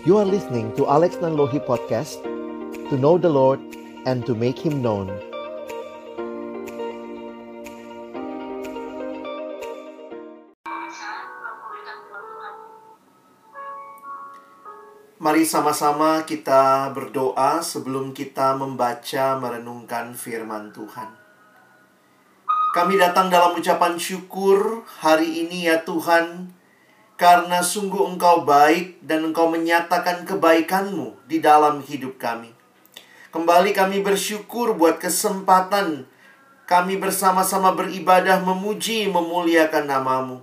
You are listening to Alex Nanlohi Podcast To know the Lord and to make Him known Mari sama-sama kita berdoa sebelum kita membaca merenungkan firman Tuhan. Kami datang dalam ucapan syukur hari ini ya Tuhan, karena sungguh Engkau baik dan Engkau menyatakan kebaikan-Mu di dalam hidup kami. Kembali kami bersyukur buat kesempatan kami bersama-sama beribadah memuji memuliakan namamu.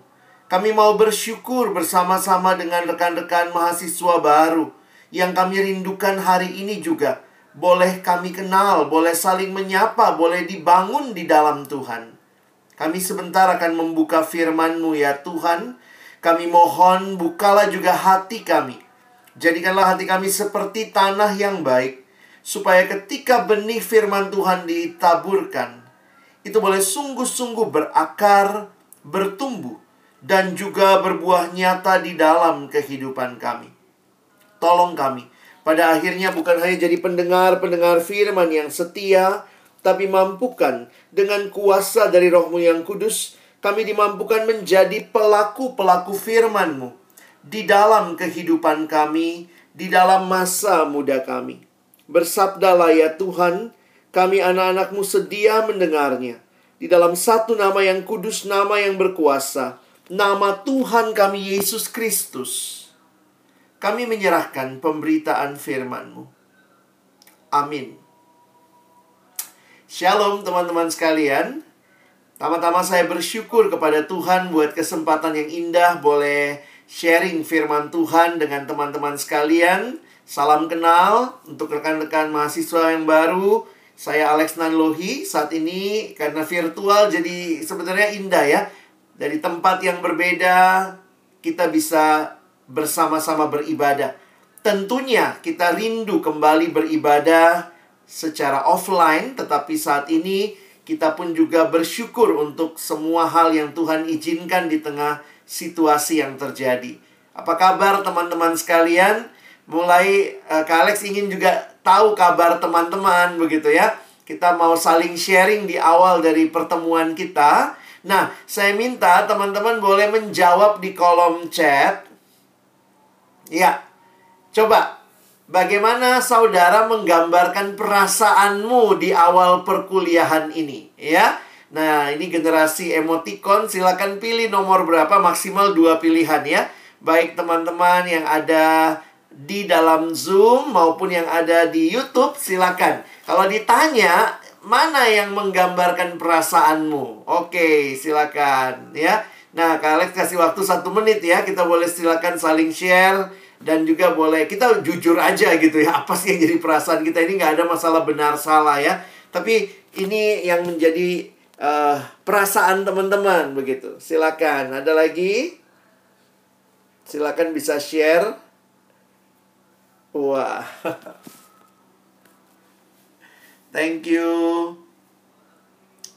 Kami mau bersyukur bersama-sama dengan rekan-rekan mahasiswa baru yang kami rindukan hari ini juga. Boleh kami kenal, boleh saling menyapa, boleh dibangun di dalam Tuhan. Kami sebentar akan membuka firman-Mu ya Tuhan. Kami mohon bukalah juga hati kami. Jadikanlah hati kami seperti tanah yang baik. Supaya ketika benih firman Tuhan ditaburkan. Itu boleh sungguh-sungguh berakar, bertumbuh dan juga berbuah nyata di dalam kehidupan kami. Tolong kami, pada akhirnya bukan hanya jadi pendengar-pendengar firman yang setia, tapi mampukan dengan kuasa dari rohmu yang kudus, kami dimampukan menjadi pelaku-pelaku firman-Mu di dalam kehidupan kami, di dalam masa muda kami. Bersabdalah ya Tuhan, kami anak-anakmu sedia mendengarnya. Di dalam satu nama yang kudus, nama yang berkuasa, nama Tuhan kami Yesus Kristus, kami menyerahkan pemberitaan firman-Mu. Amin. Shalom teman-teman sekalian. Tama-tama saya bersyukur kepada Tuhan buat kesempatan yang indah boleh sharing firman Tuhan dengan teman-teman sekalian. Salam kenal untuk rekan-rekan mahasiswa yang baru. Saya Alex Nanlohi. Saat ini karena virtual jadi sebenarnya indah ya dari tempat yang berbeda, kita bisa bersama-sama beribadah. Tentunya kita rindu kembali beribadah secara offline, tetapi saat ini kita pun juga bersyukur untuk semua hal yang Tuhan izinkan di tengah situasi yang terjadi. Apa kabar teman-teman sekalian? Mulai uh, Kak Alex ingin juga tahu kabar teman-teman begitu ya. Kita mau saling sharing di awal dari pertemuan kita. Nah, saya minta teman-teman boleh menjawab di kolom chat. Ya, coba bagaimana saudara menggambarkan perasaanmu di awal perkuliahan ini, ya? Nah, ini generasi emoticon, silakan pilih nomor berapa, maksimal dua pilihan ya. Baik teman-teman yang ada di dalam Zoom maupun yang ada di YouTube, silakan. Kalau ditanya, mana yang menggambarkan perasaanmu? Oke, silakan ya. Nah, Kak Alex kasih waktu satu menit ya. Kita boleh silakan saling share dan juga boleh kita jujur aja gitu ya. Apa sih yang jadi perasaan kita ini nggak ada masalah benar salah ya. Tapi ini yang menjadi uh, perasaan teman-teman begitu. Silakan. Ada lagi? Silakan bisa share. Wah. Thank you.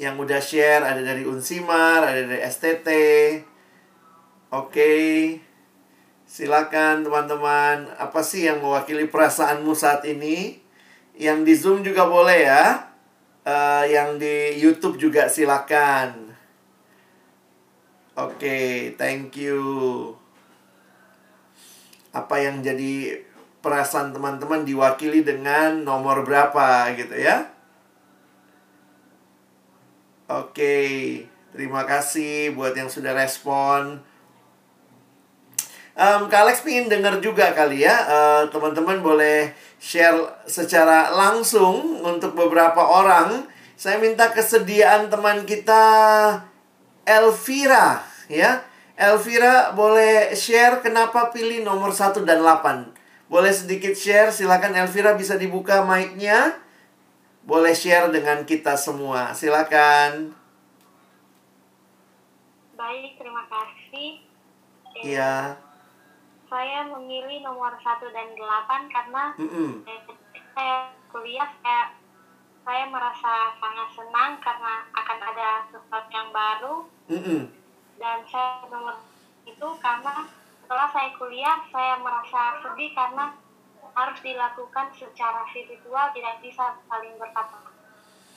Yang udah share ada dari Unsimar, ada dari STT. Oke. Okay. Silakan teman-teman, apa sih yang mewakili perasaanmu saat ini? Yang di Zoom juga boleh ya. Uh, yang di YouTube juga silakan. Oke, okay, thank you. Apa yang jadi perasaan teman-teman diwakili dengan nomor berapa gitu ya. Oke, terima kasih buat yang sudah respon. Um, Kak Alex pengen dengar juga kali ya, uh, teman-teman boleh share secara langsung untuk beberapa orang. Saya minta kesediaan teman kita Elvira ya. Elvira boleh share kenapa pilih nomor 1 dan 8. Boleh sedikit share, silakan Elvira bisa dibuka mic-nya. Boleh share dengan kita semua. Silakan. Baik, terima kasih. Iya. Saya memilih nomor 1 dan 8 karena Mm -mm. saya kuliah saya saya merasa sangat senang karena akan ada sesuatu yang baru Mm -mm. dan saya nomor itu karena setelah saya kuliah saya merasa sedih karena harus dilakukan secara virtual tidak bisa saling berkata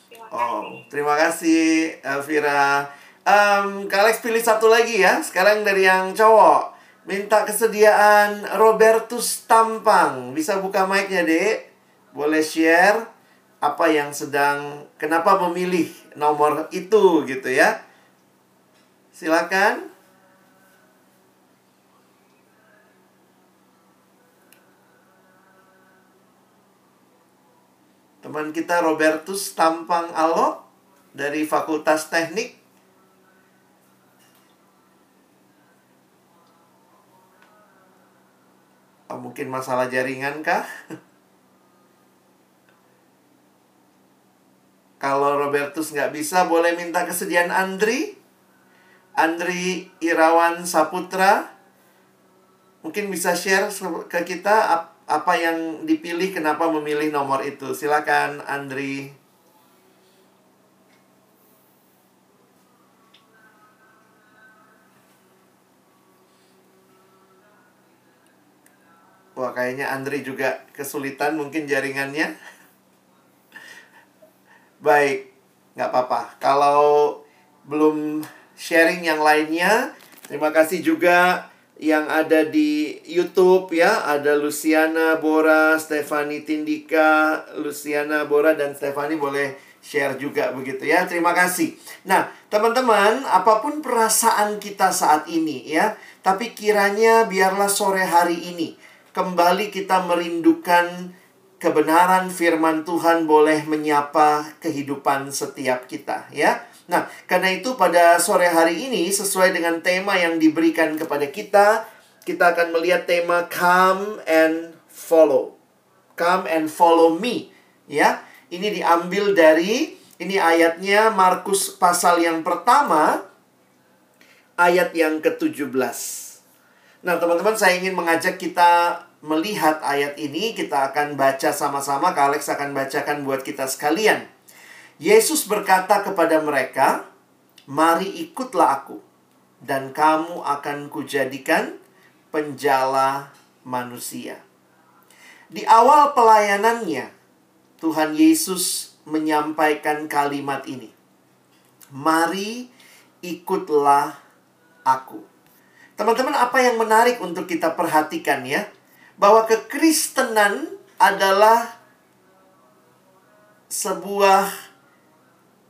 terima kasih Oh, terima kasih Elvira. Em, Kak Alex pilih satu lagi ya. Sekarang dari yang cowok. Minta kesediaan Robertus Tampang. Bisa buka mic-nya, Dek? Boleh share apa yang sedang kenapa memilih nomor itu gitu ya. Silakan. Teman kita Robertus Tampang Alo dari Fakultas Teknik. Mungkin masalah jaringan kah? Kalau Robertus nggak bisa, boleh minta kesediaan Andri. Andri Irawan Saputra. Mungkin bisa share ke kita ap- apa yang dipilih, kenapa memilih nomor itu. Silakan Andri. Wah, kayaknya Andri juga kesulitan mungkin jaringannya. Baik, nggak apa-apa. Kalau belum sharing yang lainnya, terima kasih juga yang ada di YouTube ya. Ada Luciana Bora, Stefani Tindika, Luciana Bora dan Stefani boleh share juga begitu ya. Terima kasih. Nah, teman-teman, apa pun perasaan kita saat ini ya, tapi kiranya biarlah sore hari ini kembali kita merindukan kebenaran firman Tuhan boleh menyapa kehidupan setiap kita ya. Nah, karena itu pada sore hari ini sesuai dengan tema yang diberikan kepada kita, kita akan melihat tema come and follow. Come and follow me, ya. Ini diambil dari ini ayatnya Markus pasal yang pertama ayat yang ke-17. Nah, teman-teman, saya ingin mengajak kita melihat ayat ini. Kita akan baca sama-sama. Kak Alex akan bacakan buat kita sekalian. Yesus berkata kepada mereka, "Mari ikutlah aku, dan kamu akan kujadikan penjala manusia." Di awal pelayanannya, Tuhan Yesus menyampaikan kalimat ini. Mari ikutlah aku. Teman-teman, apa yang menarik untuk kita perhatikan ya? Bahwa kekristenan adalah sebuah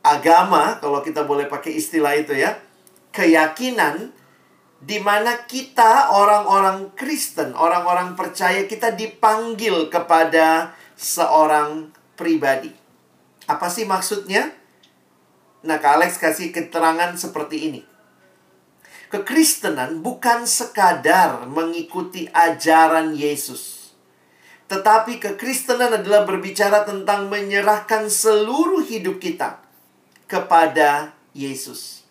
agama, kalau kita boleh pakai istilah itu ya, keyakinan di mana kita orang-orang Kristen, orang-orang percaya kita dipanggil kepada seorang pribadi. Apa sih maksudnya? Nah, Kak Alex kasih keterangan seperti ini. Kekristenan bukan sekadar mengikuti ajaran Yesus. Tetapi kekristenan adalah berbicara tentang menyerahkan seluruh hidup kita kepada Yesus.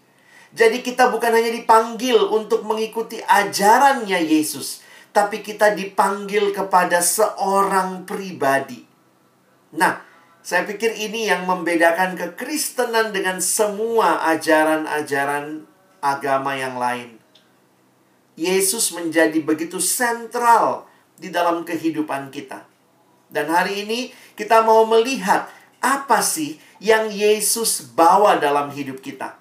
Jadi kita bukan hanya dipanggil untuk mengikuti ajarannya Yesus, tapi kita dipanggil kepada seorang pribadi. Nah, saya pikir ini yang membedakan kekristenan dengan semua ajaran-ajaran agama yang lain. Yesus menjadi begitu sentral di dalam kehidupan kita. Dan hari ini kita mau melihat apa sih yang Yesus bawa dalam hidup kita.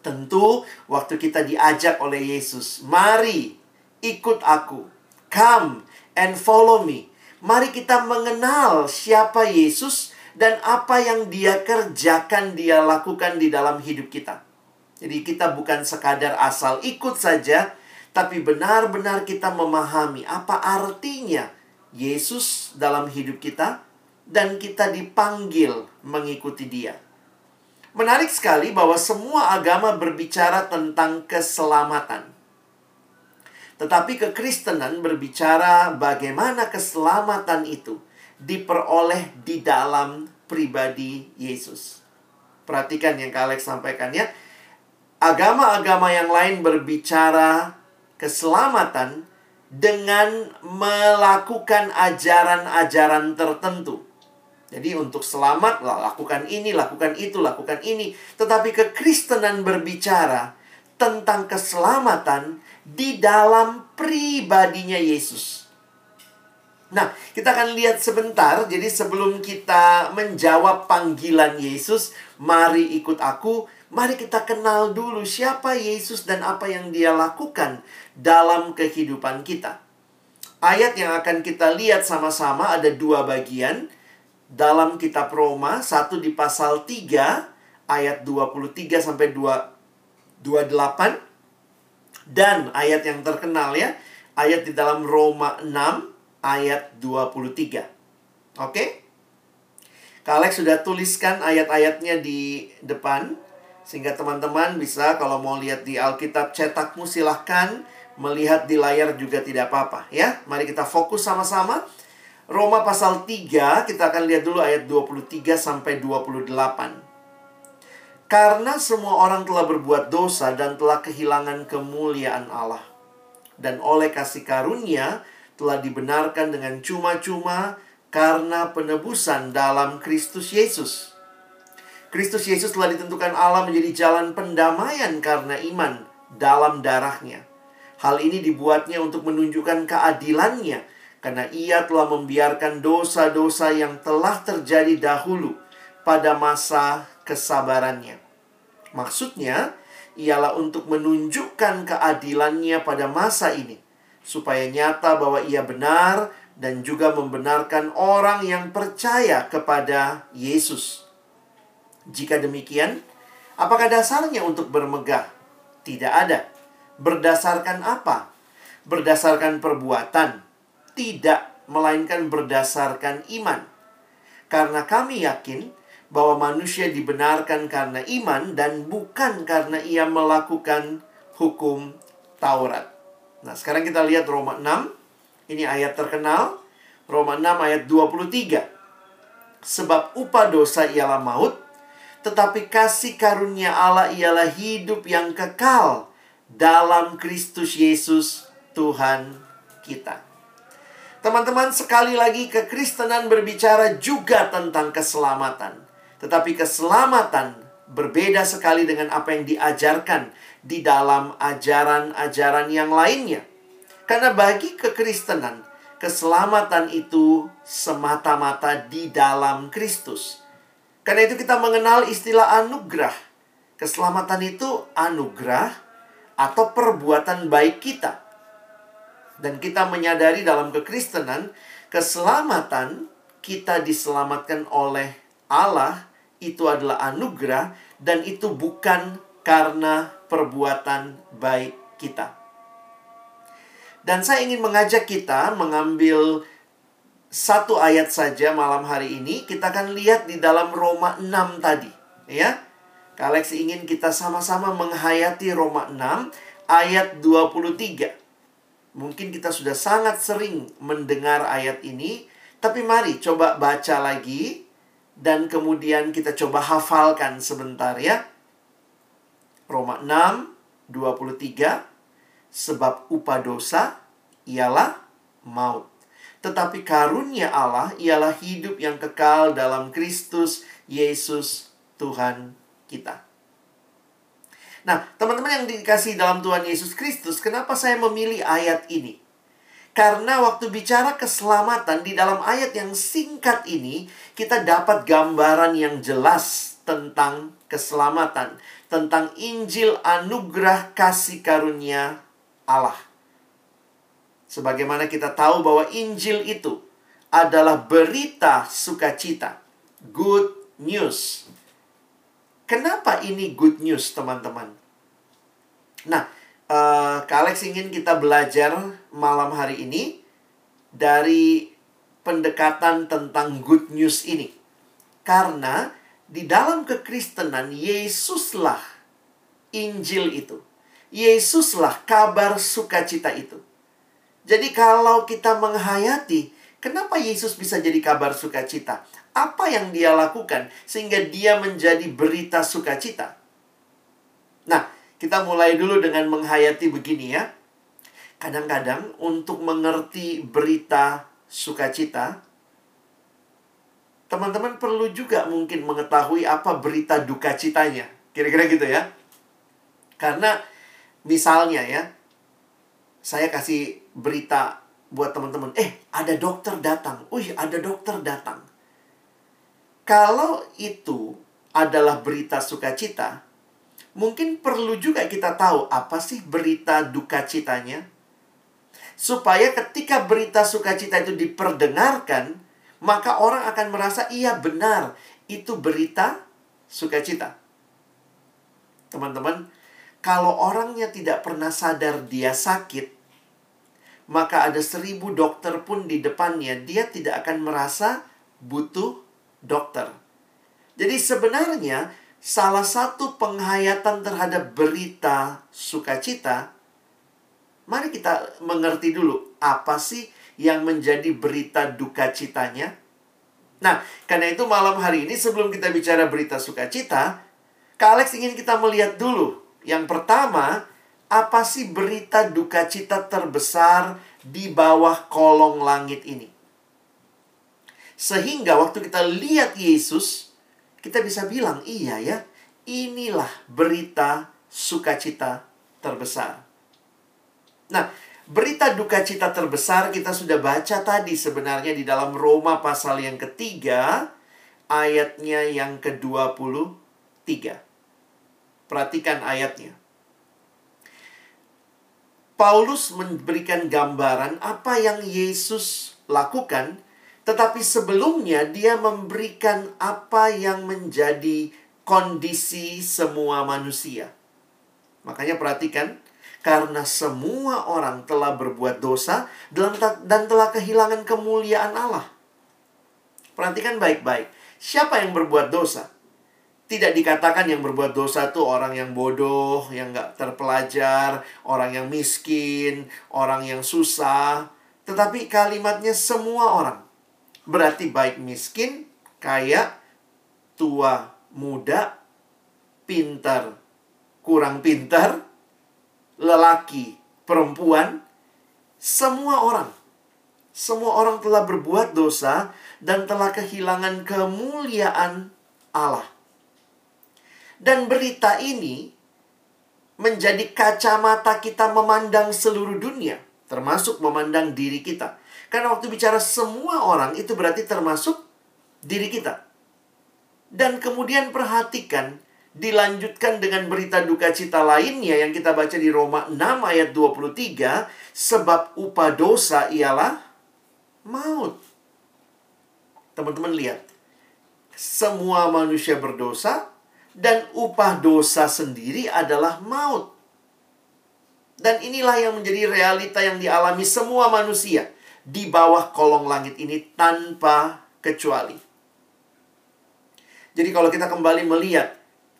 Tentu waktu kita diajak oleh Yesus, mari ikut aku. Come and follow me. Mari kita mengenal siapa Yesus dan apa yang dia kerjakan, dia lakukan di dalam hidup kita. Jadi kita bukan sekadar asal ikut saja, tapi benar-benar kita memahami apa artinya Yesus dalam hidup kita dan kita dipanggil mengikuti dia. Menarik sekali bahwa semua agama berbicara tentang keselamatan. Tetapi kekristenan berbicara bagaimana keselamatan itu diperoleh di dalam pribadi Yesus. Perhatikan yang Kak Alex sampaikan ya. Agama-agama yang lain berbicara keselamatan dengan melakukan ajaran-ajaran tertentu. Jadi untuk selamat lakukan ini, lakukan itu, lakukan ini. Tetapi kekristenan berbicara tentang keselamatan di dalam pribadinya Yesus. Nah, kita akan lihat sebentar. Jadi sebelum kita menjawab panggilan Yesus, mari ikut aku. Mari kita kenal dulu siapa Yesus dan apa yang dia lakukan dalam kehidupan kita. Ayat yang akan kita lihat sama-sama ada dua bagian dalam kitab Roma, satu di pasal 3 ayat 23 sampai 2 28 dan ayat yang terkenal ya, ayat di dalam Roma 6 ayat 23. Oke? Alex sudah tuliskan ayat-ayatnya di depan sehingga teman-teman bisa kalau mau lihat di Alkitab cetakmu silahkan melihat di layar juga tidak apa-apa ya. Mari kita fokus sama-sama Roma pasal 3 kita akan lihat dulu ayat 23 sampai 28. Karena semua orang telah berbuat dosa dan telah kehilangan kemuliaan Allah. Dan oleh kasih karunia telah dibenarkan dengan cuma-cuma karena penebusan dalam Kristus Yesus. Kristus Yesus telah ditentukan Allah menjadi jalan pendamaian karena iman dalam darahnya. Hal ini dibuatnya untuk menunjukkan keadilannya karena ia telah membiarkan dosa-dosa yang telah terjadi dahulu pada masa kesabarannya. Maksudnya, ialah untuk menunjukkan keadilannya pada masa ini, supaya nyata bahwa ia benar dan juga membenarkan orang yang percaya kepada Yesus. Jika demikian, apakah dasarnya untuk bermegah? Tidak ada. Berdasarkan apa? Berdasarkan perbuatan, tidak, melainkan berdasarkan iman. Karena kami yakin bahwa manusia dibenarkan karena iman dan bukan karena ia melakukan hukum Taurat. Nah, sekarang kita lihat Roma 6. Ini ayat terkenal. Roma 6 ayat 23. Sebab upah dosa ialah maut, tetapi kasih karunia Allah ialah hidup yang kekal dalam Kristus Yesus Tuhan kita. Teman-teman, sekali lagi kekristenan berbicara juga tentang keselamatan. Tetapi keselamatan berbeda sekali dengan apa yang diajarkan di dalam ajaran-ajaran yang lainnya. Karena bagi kekristenan, keselamatan itu semata-mata di dalam Kristus. Karena itu kita mengenal istilah anugerah. Keselamatan itu anugerah atau perbuatan baik kita. Dan kita menyadari dalam kekristenan, keselamatan kita diselamatkan oleh Allah itu adalah anugerah dan itu bukan karena perbuatan baik kita. Dan saya ingin mengajak kita mengambil satu ayat saja malam hari ini. Kita akan lihat di dalam Roma 6 tadi. Ya, Kalex ingin kita sama-sama menghayati Roma 6 ayat 23. Mungkin kita sudah sangat sering mendengar ayat ini, tapi mari coba baca lagi dan kemudian kita coba hafalkan sebentar ya. Roma 6 23 sebab upah dosa ialah maut. Tetapi karunia Allah ialah hidup yang kekal dalam Kristus Yesus Tuhan kita. Nah, teman-teman yang dikasih dalam Tuhan Yesus Kristus, kenapa saya memilih ayat ini? Karena waktu bicara keselamatan di dalam ayat yang singkat ini, kita dapat gambaran yang jelas tentang keselamatan, tentang Injil anugerah kasih karunia Allah. Sebagaimana kita tahu bahwa Injil itu adalah berita sukacita, good news. Kenapa ini good news, teman-teman? Nah, uh, Kak Alex ingin kita belajar malam hari ini dari pendekatan tentang good news ini. Karena di dalam kekristenan, Yesuslah Injil itu. Yesuslah kabar sukacita itu. Jadi kalau kita menghayati, kenapa Yesus bisa jadi kabar sukacita? apa yang dia lakukan sehingga dia menjadi berita sukacita. Nah, kita mulai dulu dengan menghayati begini ya. Kadang-kadang untuk mengerti berita sukacita, teman-teman perlu juga mungkin mengetahui apa berita duka citanya. Kira-kira gitu ya. Karena Misalnya ya, saya kasih berita buat teman-teman, eh ada dokter datang, wih ada dokter datang. Kalau itu adalah berita sukacita, mungkin perlu juga kita tahu apa sih berita duka citanya. Supaya ketika berita sukacita itu diperdengarkan, maka orang akan merasa iya benar, itu berita sukacita. Teman-teman, kalau orangnya tidak pernah sadar dia sakit, maka ada seribu dokter pun di depannya, dia tidak akan merasa butuh dokter. Jadi sebenarnya salah satu penghayatan terhadap berita sukacita, mari kita mengerti dulu apa sih yang menjadi berita duka citanya. Nah, karena itu malam hari ini sebelum kita bicara berita sukacita, Kak Alex ingin kita melihat dulu. Yang pertama, apa sih berita duka cita terbesar di bawah kolong langit ini? Sehingga waktu kita lihat Yesus, kita bisa bilang, iya ya, inilah berita sukacita terbesar. Nah, berita duka cita terbesar kita sudah baca tadi sebenarnya di dalam Roma pasal yang ketiga, ayatnya yang ke-23. Perhatikan ayatnya. Paulus memberikan gambaran apa yang Yesus lakukan tetapi sebelumnya dia memberikan apa yang menjadi kondisi semua manusia. Makanya perhatikan, karena semua orang telah berbuat dosa dan telah kehilangan kemuliaan Allah. Perhatikan baik-baik. Siapa yang berbuat dosa? Tidak dikatakan yang berbuat dosa itu orang yang bodoh, yang gak terpelajar, orang yang miskin, orang yang susah. Tetapi kalimatnya semua orang. Berarti baik miskin, kaya, tua, muda, pintar, kurang pintar, lelaki, perempuan, semua orang. Semua orang telah berbuat dosa dan telah kehilangan kemuliaan Allah. Dan berita ini menjadi kacamata kita memandang seluruh dunia, termasuk memandang diri kita. Karena waktu bicara semua orang itu berarti termasuk diri kita. Dan kemudian perhatikan dilanjutkan dengan berita duka cita lainnya yang kita baca di Roma 6 ayat 23 sebab upah dosa ialah maut. Teman-teman lihat. Semua manusia berdosa dan upah dosa sendiri adalah maut. Dan inilah yang menjadi realita yang dialami semua manusia di bawah kolong langit ini tanpa kecuali. Jadi kalau kita kembali melihat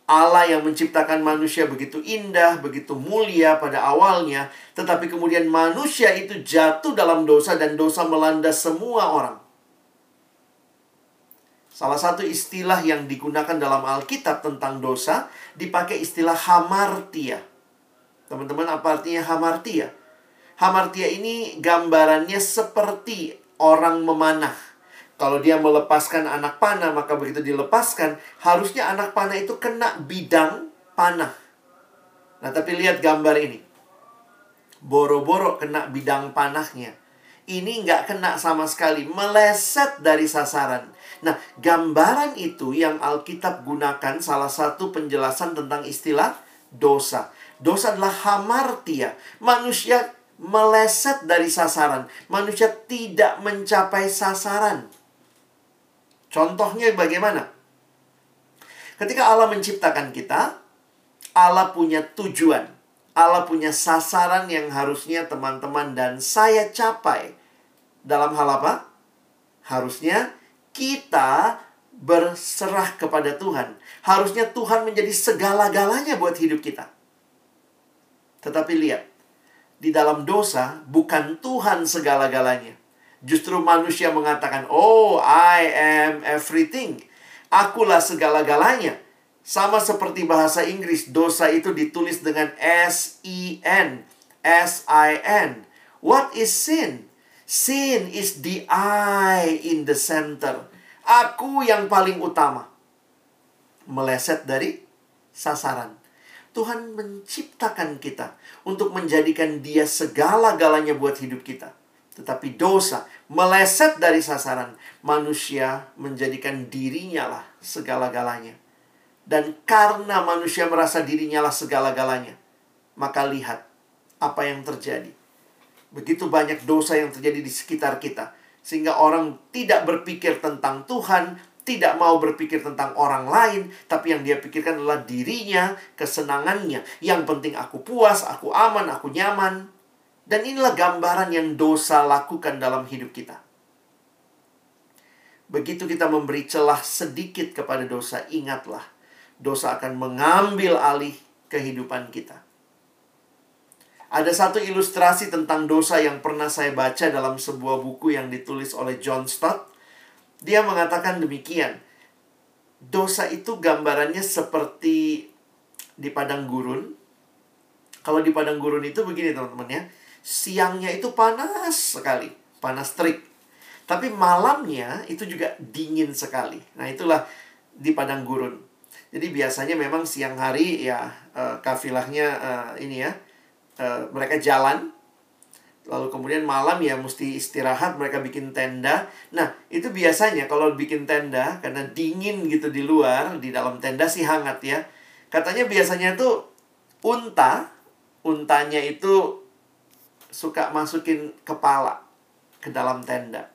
Allah yang menciptakan manusia begitu indah, begitu mulia pada awalnya, tetapi kemudian manusia itu jatuh dalam dosa dan dosa melanda semua orang. Salah satu istilah yang digunakan dalam Alkitab tentang dosa dipakai istilah hamartia. Teman-teman, apa artinya hamartia? Hamartia ini gambarannya seperti orang memanah. Kalau dia melepaskan anak panah, maka begitu dilepaskan, harusnya anak panah itu kena bidang panah. Nah, tapi lihat gambar ini. Boro-boro kena bidang panahnya. Ini nggak kena sama sekali, meleset dari sasaran. Nah, gambaran itu yang Alkitab gunakan salah satu penjelasan tentang istilah dosa. Dosa adalah hamartia. Manusia meleset dari sasaran. Manusia tidak mencapai sasaran. Contohnya bagaimana? Ketika Allah menciptakan kita, Allah punya tujuan. Allah punya sasaran yang harusnya teman-teman dan saya capai. Dalam hal apa? Harusnya kita berserah kepada Tuhan. Harusnya Tuhan menjadi segala-galanya buat hidup kita. Tetapi lihat, di dalam dosa bukan Tuhan segala-galanya. Justru manusia mengatakan, "Oh, I am everything." Akulah segala-galanya. Sama seperti bahasa Inggris, dosa itu ditulis dengan S E N, S I N. What is sin? Sin is the I in the center. Aku yang paling utama. Meleset dari sasaran. Tuhan menciptakan kita untuk menjadikan Dia segala-galanya buat hidup kita. Tetapi dosa meleset dari sasaran, manusia menjadikan dirinya lah segala-galanya. Dan karena manusia merasa dirinya lah segala-galanya, maka lihat apa yang terjadi. Begitu banyak dosa yang terjadi di sekitar kita, sehingga orang tidak berpikir tentang Tuhan, tidak mau berpikir tentang orang lain, tapi yang dia pikirkan adalah dirinya, kesenangannya. Yang penting aku puas, aku aman, aku nyaman. Dan inilah gambaran yang dosa lakukan dalam hidup kita. Begitu kita memberi celah sedikit kepada dosa, ingatlah, dosa akan mengambil alih kehidupan kita. Ada satu ilustrasi tentang dosa yang pernah saya baca dalam sebuah buku yang ditulis oleh John Stott dia mengatakan demikian. Dosa itu gambarannya seperti di padang gurun. Kalau di padang gurun itu begini teman-teman ya. Siangnya itu panas sekali, panas terik. Tapi malamnya itu juga dingin sekali. Nah, itulah di padang gurun. Jadi biasanya memang siang hari ya uh, kafilahnya uh, ini ya uh, mereka jalan Lalu kemudian malam ya mesti istirahat, mereka bikin tenda. Nah, itu biasanya kalau bikin tenda karena dingin gitu di luar, di dalam tenda sih hangat ya. Katanya biasanya tuh unta, untanya itu suka masukin kepala ke dalam tenda.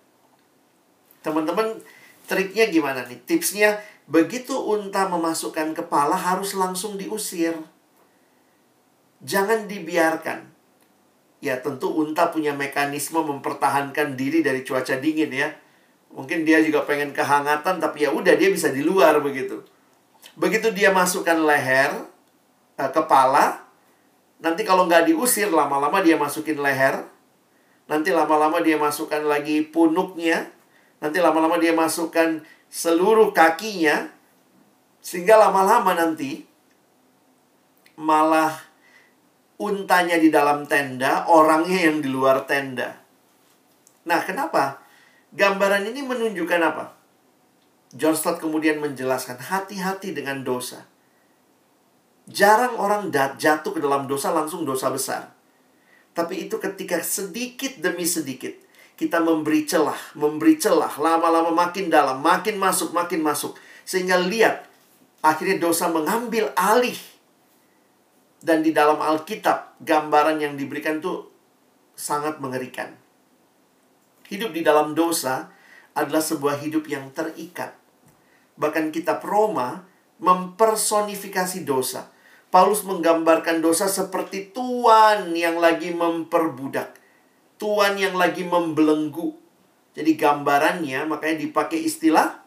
Teman-teman, triknya gimana nih? Tipsnya, begitu unta memasukkan kepala harus langsung diusir. Jangan dibiarkan ya tentu unta punya mekanisme mempertahankan diri dari cuaca dingin ya. Mungkin dia juga pengen kehangatan tapi ya udah dia bisa di luar begitu. Begitu dia masukkan leher, eh, kepala, nanti kalau nggak diusir lama-lama dia masukin leher, nanti lama-lama dia masukkan lagi punuknya, nanti lama-lama dia masukkan seluruh kakinya, sehingga lama-lama nanti malah untanya di dalam tenda, orangnya yang di luar tenda. Nah, kenapa? Gambaran ini menunjukkan apa? John Stott kemudian menjelaskan, hati-hati dengan dosa. Jarang orang jatuh ke dalam dosa langsung dosa besar. Tapi itu ketika sedikit demi sedikit kita memberi celah, memberi celah, lama-lama makin dalam, makin masuk, makin masuk. Sehingga lihat, akhirnya dosa mengambil alih dan di dalam Alkitab, gambaran yang diberikan itu sangat mengerikan. Hidup di dalam dosa adalah sebuah hidup yang terikat. Bahkan kitab Roma mempersonifikasi dosa. Paulus menggambarkan dosa seperti tuan yang lagi memperbudak. Tuan yang lagi membelenggu. Jadi gambarannya makanya dipakai istilah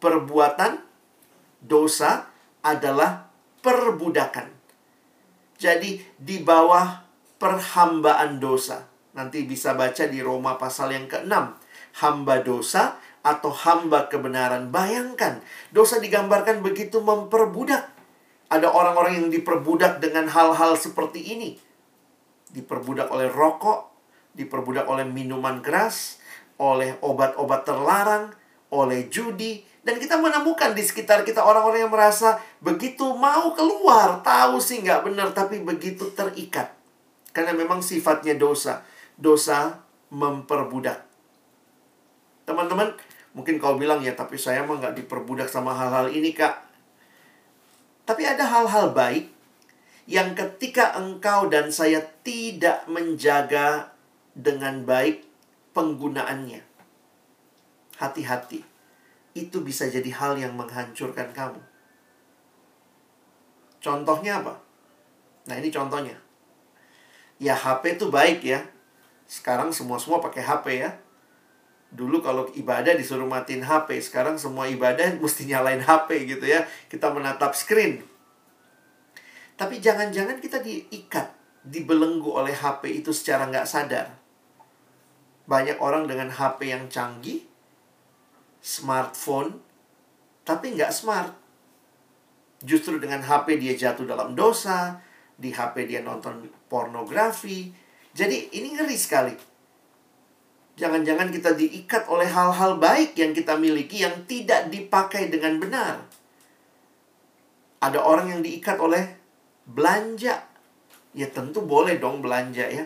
perbuatan dosa adalah perbudakan. Jadi di bawah perhambaan dosa. Nanti bisa baca di Roma pasal yang ke-6. Hamba dosa atau hamba kebenaran. Bayangkan, dosa digambarkan begitu memperbudak. Ada orang-orang yang diperbudak dengan hal-hal seperti ini. Diperbudak oleh rokok, diperbudak oleh minuman keras, oleh obat-obat terlarang, oleh judi, dan kita menemukan di sekitar kita orang-orang yang merasa begitu mau keluar, tahu sih nggak benar, tapi begitu terikat. Karena memang sifatnya dosa. Dosa memperbudak. Teman-teman, mungkin kau bilang ya, tapi saya mah nggak diperbudak sama hal-hal ini, Kak. Tapi ada hal-hal baik yang ketika engkau dan saya tidak menjaga dengan baik penggunaannya. Hati-hati itu bisa jadi hal yang menghancurkan kamu. Contohnya apa? Nah, ini contohnya. Ya, HP itu baik ya. Sekarang semua-semua pakai HP ya. Dulu kalau ibadah disuruh matiin HP, sekarang semua ibadah mesti nyalain HP gitu ya. Kita menatap screen. Tapi jangan-jangan kita diikat, dibelenggu oleh HP itu secara nggak sadar. Banyak orang dengan HP yang canggih, smartphone, tapi nggak smart. Justru dengan HP dia jatuh dalam dosa, di HP dia nonton pornografi. Jadi ini ngeri sekali. Jangan-jangan kita diikat oleh hal-hal baik yang kita miliki yang tidak dipakai dengan benar. Ada orang yang diikat oleh Belanja. Ya tentu boleh dong belanja ya.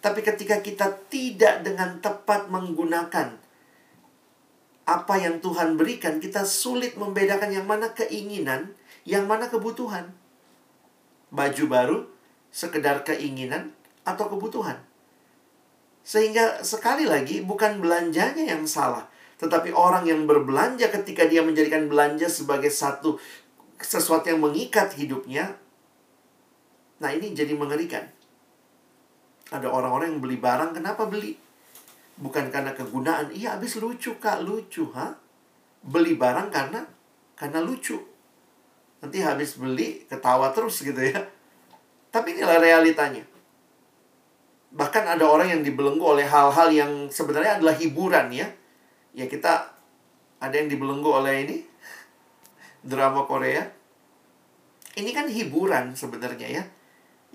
Tapi ketika kita tidak dengan tepat menggunakan apa yang Tuhan berikan, kita sulit membedakan yang mana keinginan, yang mana kebutuhan. Baju baru, sekedar keinginan atau kebutuhan. Sehingga sekali lagi bukan belanjanya yang salah, tetapi orang yang berbelanja ketika dia menjadikan belanja sebagai satu sesuatu yang mengikat hidupnya. Nah, ini jadi mengerikan. Ada orang-orang yang beli barang, kenapa beli? Bukan karena kegunaan. Iya, habis lucu, Kak. Lucu, ha? Beli barang karena karena lucu. Nanti habis beli, ketawa terus gitu ya. Tapi inilah realitanya. Bahkan ada orang yang dibelenggu oleh hal-hal yang sebenarnya adalah hiburan ya. Ya kita ada yang dibelenggu oleh ini drama Korea. Ini kan hiburan sebenarnya ya.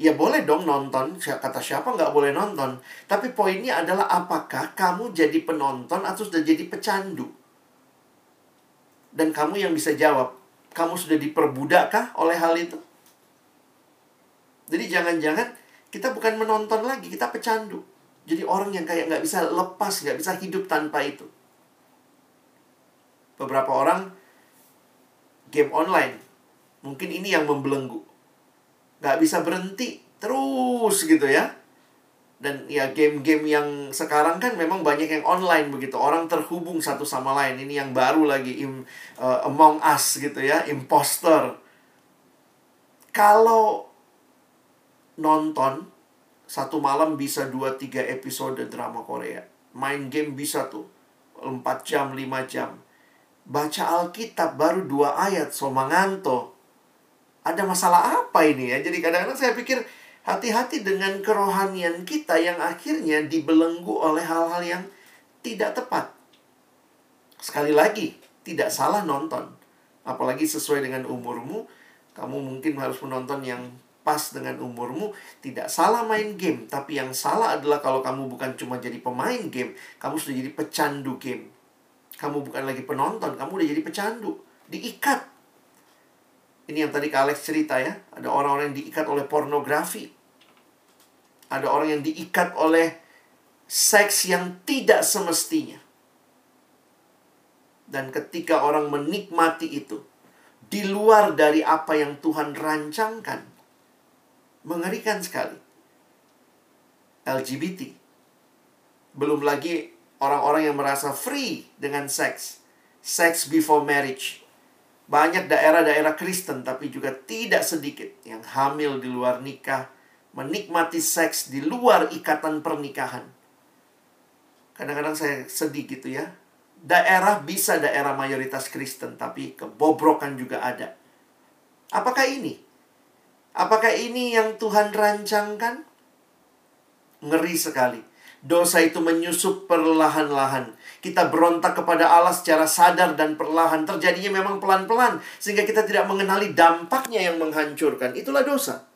Ya boleh dong nonton, kata siapa nggak boleh nonton. Tapi poinnya adalah apakah kamu jadi penonton atau sudah jadi pecandu? Dan kamu yang bisa jawab, kamu sudah diperbudakkah oleh hal itu? Jadi jangan-jangan kita bukan menonton lagi, kita pecandu. Jadi orang yang kayak nggak bisa lepas, nggak bisa hidup tanpa itu. Beberapa orang game online, mungkin ini yang membelenggu. Nggak bisa berhenti, terus gitu ya. Dan ya game-game yang sekarang kan memang banyak yang online begitu. Orang terhubung satu sama lain. Ini yang baru lagi, im, uh, Among Us gitu ya, imposter. Kalau nonton satu malam bisa 2-3 episode drama Korea. Main game bisa tuh 4 jam, 5 jam. Baca Alkitab baru dua ayat, so manganto. Ada masalah apa ini ya? Jadi kadang-kadang saya pikir hati-hati dengan kerohanian kita yang akhirnya dibelenggu oleh hal-hal yang tidak tepat. Sekali lagi, tidak salah nonton. Apalagi sesuai dengan umurmu, kamu mungkin harus menonton yang pas dengan umurmu, tidak salah main game, tapi yang salah adalah kalau kamu bukan cuma jadi pemain game, kamu sudah jadi pecandu game. Kamu bukan lagi penonton, kamu udah jadi pecandu, diikat. Ini yang tadi Kak Alex cerita ya, ada orang-orang yang diikat oleh pornografi. Ada orang yang diikat oleh seks yang tidak semestinya. Dan ketika orang menikmati itu, di luar dari apa yang Tuhan rancangkan, Mengerikan sekali. LGBT. Belum lagi orang-orang yang merasa free dengan seks. Sex before marriage. Banyak daerah-daerah Kristen tapi juga tidak sedikit yang hamil di luar nikah, menikmati seks di luar ikatan pernikahan. Kadang-kadang saya sedih gitu ya. Daerah bisa daerah mayoritas Kristen tapi kebobrokan juga ada. Apakah ini Apakah ini yang Tuhan rancangkan? Ngeri sekali. Dosa itu menyusup perlahan-lahan. Kita berontak kepada Allah secara sadar dan perlahan. Terjadinya memang pelan-pelan. Sehingga kita tidak mengenali dampaknya yang menghancurkan. Itulah dosa.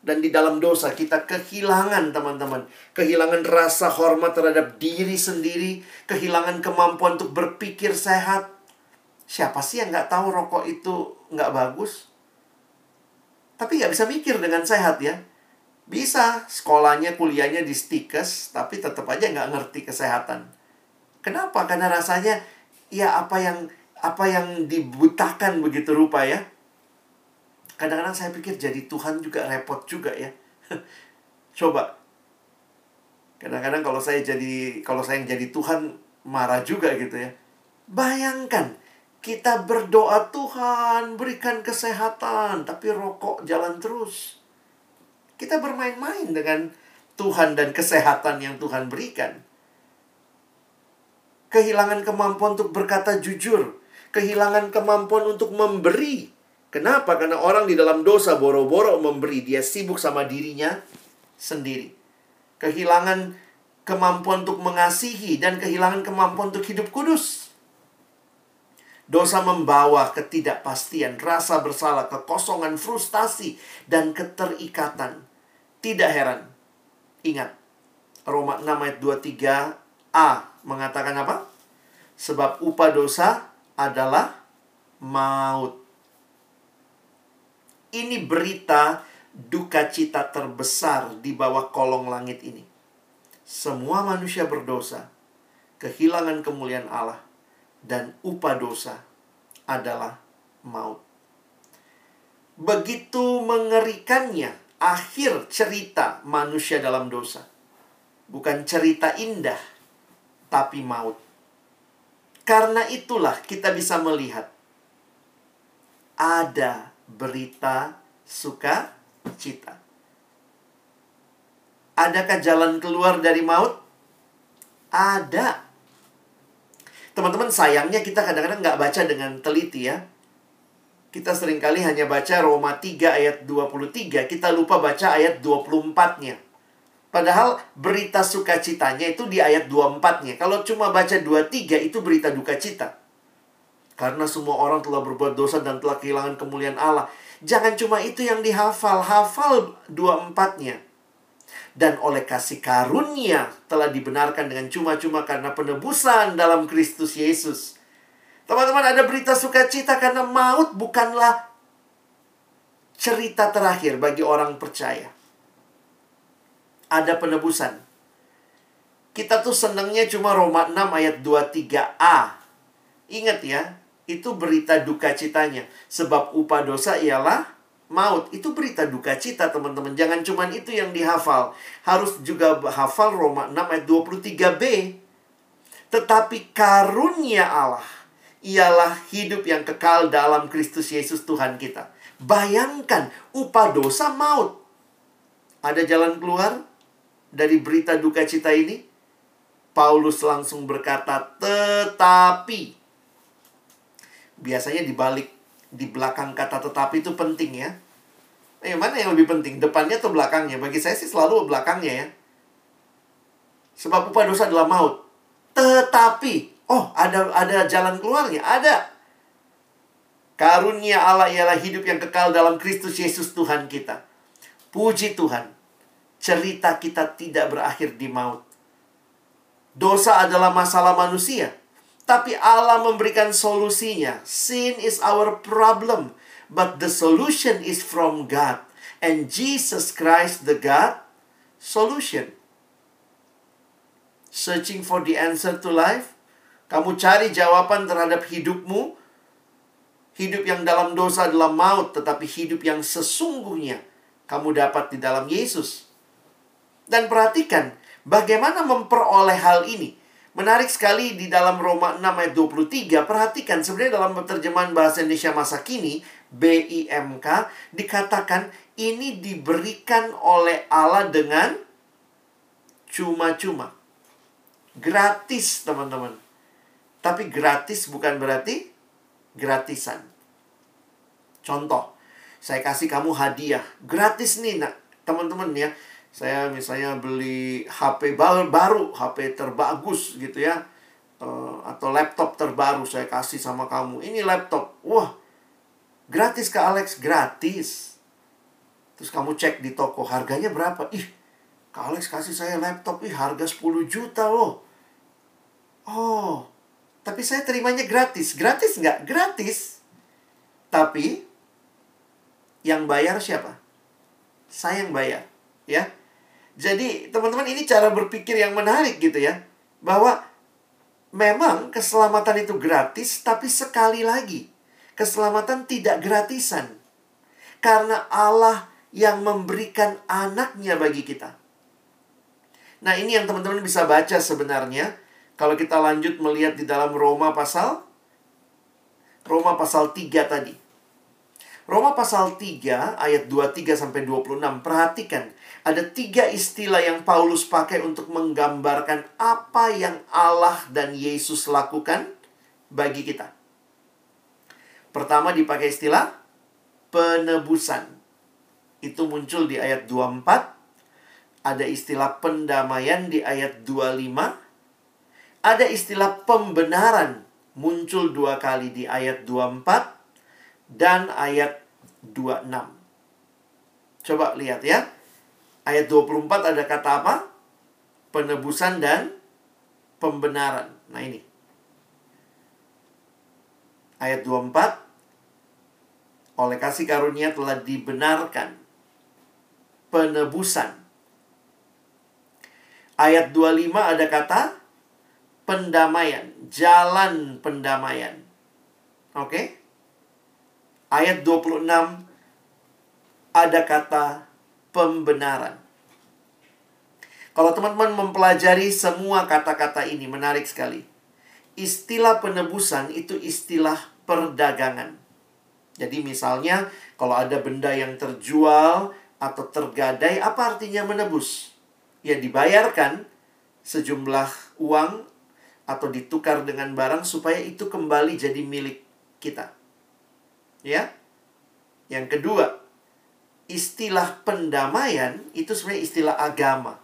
Dan di dalam dosa kita kehilangan teman-teman. Kehilangan rasa hormat terhadap diri sendiri. Kehilangan kemampuan untuk berpikir sehat. Siapa sih yang nggak tahu rokok itu nggak bagus? Tapi nggak bisa mikir dengan sehat ya. Bisa sekolahnya, kuliahnya di stikes, tapi tetap aja nggak ngerti kesehatan. Kenapa? Karena rasanya ya apa yang apa yang dibutakan begitu rupa ya. Kadang-kadang saya pikir jadi Tuhan juga repot juga ya. Coba. Kadang-kadang kalau saya jadi kalau saya yang jadi Tuhan marah juga gitu ya. Bayangkan kita berdoa Tuhan berikan kesehatan, tapi rokok jalan terus. Kita bermain-main dengan Tuhan dan kesehatan yang Tuhan berikan. Kehilangan kemampuan untuk berkata jujur, kehilangan kemampuan untuk memberi. Kenapa? Karena orang di dalam dosa boro-boro memberi, dia sibuk sama dirinya sendiri. Kehilangan kemampuan untuk mengasihi dan kehilangan kemampuan untuk hidup kudus. Dosa membawa ketidakpastian, rasa bersalah, kekosongan, frustasi, dan keterikatan. Tidak heran. Ingat, Roma 6 ayat 23a mengatakan apa? Sebab upah dosa adalah maut. Ini berita duka cita terbesar di bawah kolong langit ini. Semua manusia berdosa, kehilangan kemuliaan Allah, dan upah dosa adalah maut. Begitu mengerikannya akhir cerita manusia dalam dosa. Bukan cerita indah, tapi maut. Karena itulah kita bisa melihat ada berita sukacita. Adakah jalan keluar dari maut? Ada. Teman-teman, sayangnya kita kadang-kadang nggak baca dengan teliti ya. Kita sering kali hanya baca Roma 3 ayat 23. Kita lupa baca ayat 24-nya. Padahal berita sukacitanya itu di ayat 24-nya. Kalau cuma baca 23 itu berita duka cita. Karena semua orang telah berbuat dosa dan telah kehilangan kemuliaan Allah. Jangan cuma itu yang dihafal, hafal dua empatnya. Dan oleh kasih karunia telah dibenarkan dengan cuma-cuma karena penebusan dalam Kristus Yesus. Teman-teman ada berita sukacita karena maut bukanlah cerita terakhir bagi orang percaya. Ada penebusan. Kita tuh senangnya cuma Roma 6 ayat 23a. Ingat ya, itu berita duka citanya. Sebab upah dosa ialah maut. Itu berita duka cita, teman-teman. Jangan cuma itu yang dihafal. Harus juga hafal Roma 6 ayat 23b. Tetapi karunia Allah ialah hidup yang kekal dalam Kristus Yesus Tuhan kita. Bayangkan, upah dosa maut. Ada jalan keluar dari berita duka cita ini? Paulus langsung berkata, tetapi biasanya di balik di belakang kata tetapi itu penting ya. Eh, mana yang lebih penting? Depannya atau belakangnya? Bagi saya sih selalu belakangnya ya. Sebab upah dosa adalah maut. Tetapi, oh ada ada jalan keluarnya, ada. Karunia Allah ialah hidup yang kekal dalam Kristus Yesus Tuhan kita. Puji Tuhan. Cerita kita tidak berakhir di maut. Dosa adalah masalah manusia. Tapi Allah memberikan solusinya. Sin is our problem, but the solution is from God. And Jesus Christ the God solution. Searching for the answer to life. Kamu cari jawaban terhadap hidupmu. Hidup yang dalam dosa adalah maut, tetapi hidup yang sesungguhnya kamu dapat di dalam Yesus. Dan perhatikan bagaimana memperoleh hal ini. Menarik sekali di dalam Roma 6 ayat 23, perhatikan sebenarnya dalam terjemahan bahasa Indonesia masa kini, BIMK, dikatakan ini diberikan oleh Allah dengan cuma-cuma. Gratis, teman-teman. Tapi gratis bukan berarti gratisan. Contoh, saya kasih kamu hadiah. Gratis nih, nak teman-teman ya. Saya misalnya beli HP baru, HP terbagus gitu ya. Uh, atau laptop terbaru saya kasih sama kamu. Ini laptop. Wah gratis ke Alex gratis. Terus kamu cek di toko harganya berapa? Ih Kak Alex kasih saya laptop ih harga 10 juta loh. Oh tapi saya terimanya gratis gratis nggak gratis tapi yang bayar siapa saya yang bayar ya jadi, teman-teman ini cara berpikir yang menarik gitu ya. Bahwa memang keselamatan itu gratis, tapi sekali lagi, keselamatan tidak gratisan. Karena Allah yang memberikan anaknya bagi kita. Nah, ini yang teman-teman bisa baca sebenarnya. Kalau kita lanjut melihat di dalam Roma pasal Roma pasal 3 tadi. Roma pasal 3 ayat 23 sampai 26. Perhatikan, ada tiga istilah yang Paulus pakai untuk menggambarkan apa yang Allah dan Yesus lakukan bagi kita. Pertama dipakai istilah penebusan. Itu muncul di ayat 24. Ada istilah pendamaian di ayat 25. Ada istilah pembenaran muncul dua kali di ayat 24 dan ayat 26. Coba lihat ya. Ayat 24 ada kata apa? Penebusan dan pembenaran. Nah ini. Ayat 24. oleh kasih karunia telah dibenarkan penebusan. Ayat 25 ada kata pendamaian, jalan pendamaian. Oke? Ayat 26 ada kata pembenaran. Kalau teman-teman mempelajari semua kata-kata ini menarik sekali. Istilah penebusan itu istilah perdagangan. Jadi misalnya kalau ada benda yang terjual atau tergadai, apa artinya menebus? Ya dibayarkan sejumlah uang atau ditukar dengan barang supaya itu kembali jadi milik kita. Ya. Yang kedua, istilah pendamaian itu sebenarnya istilah agama.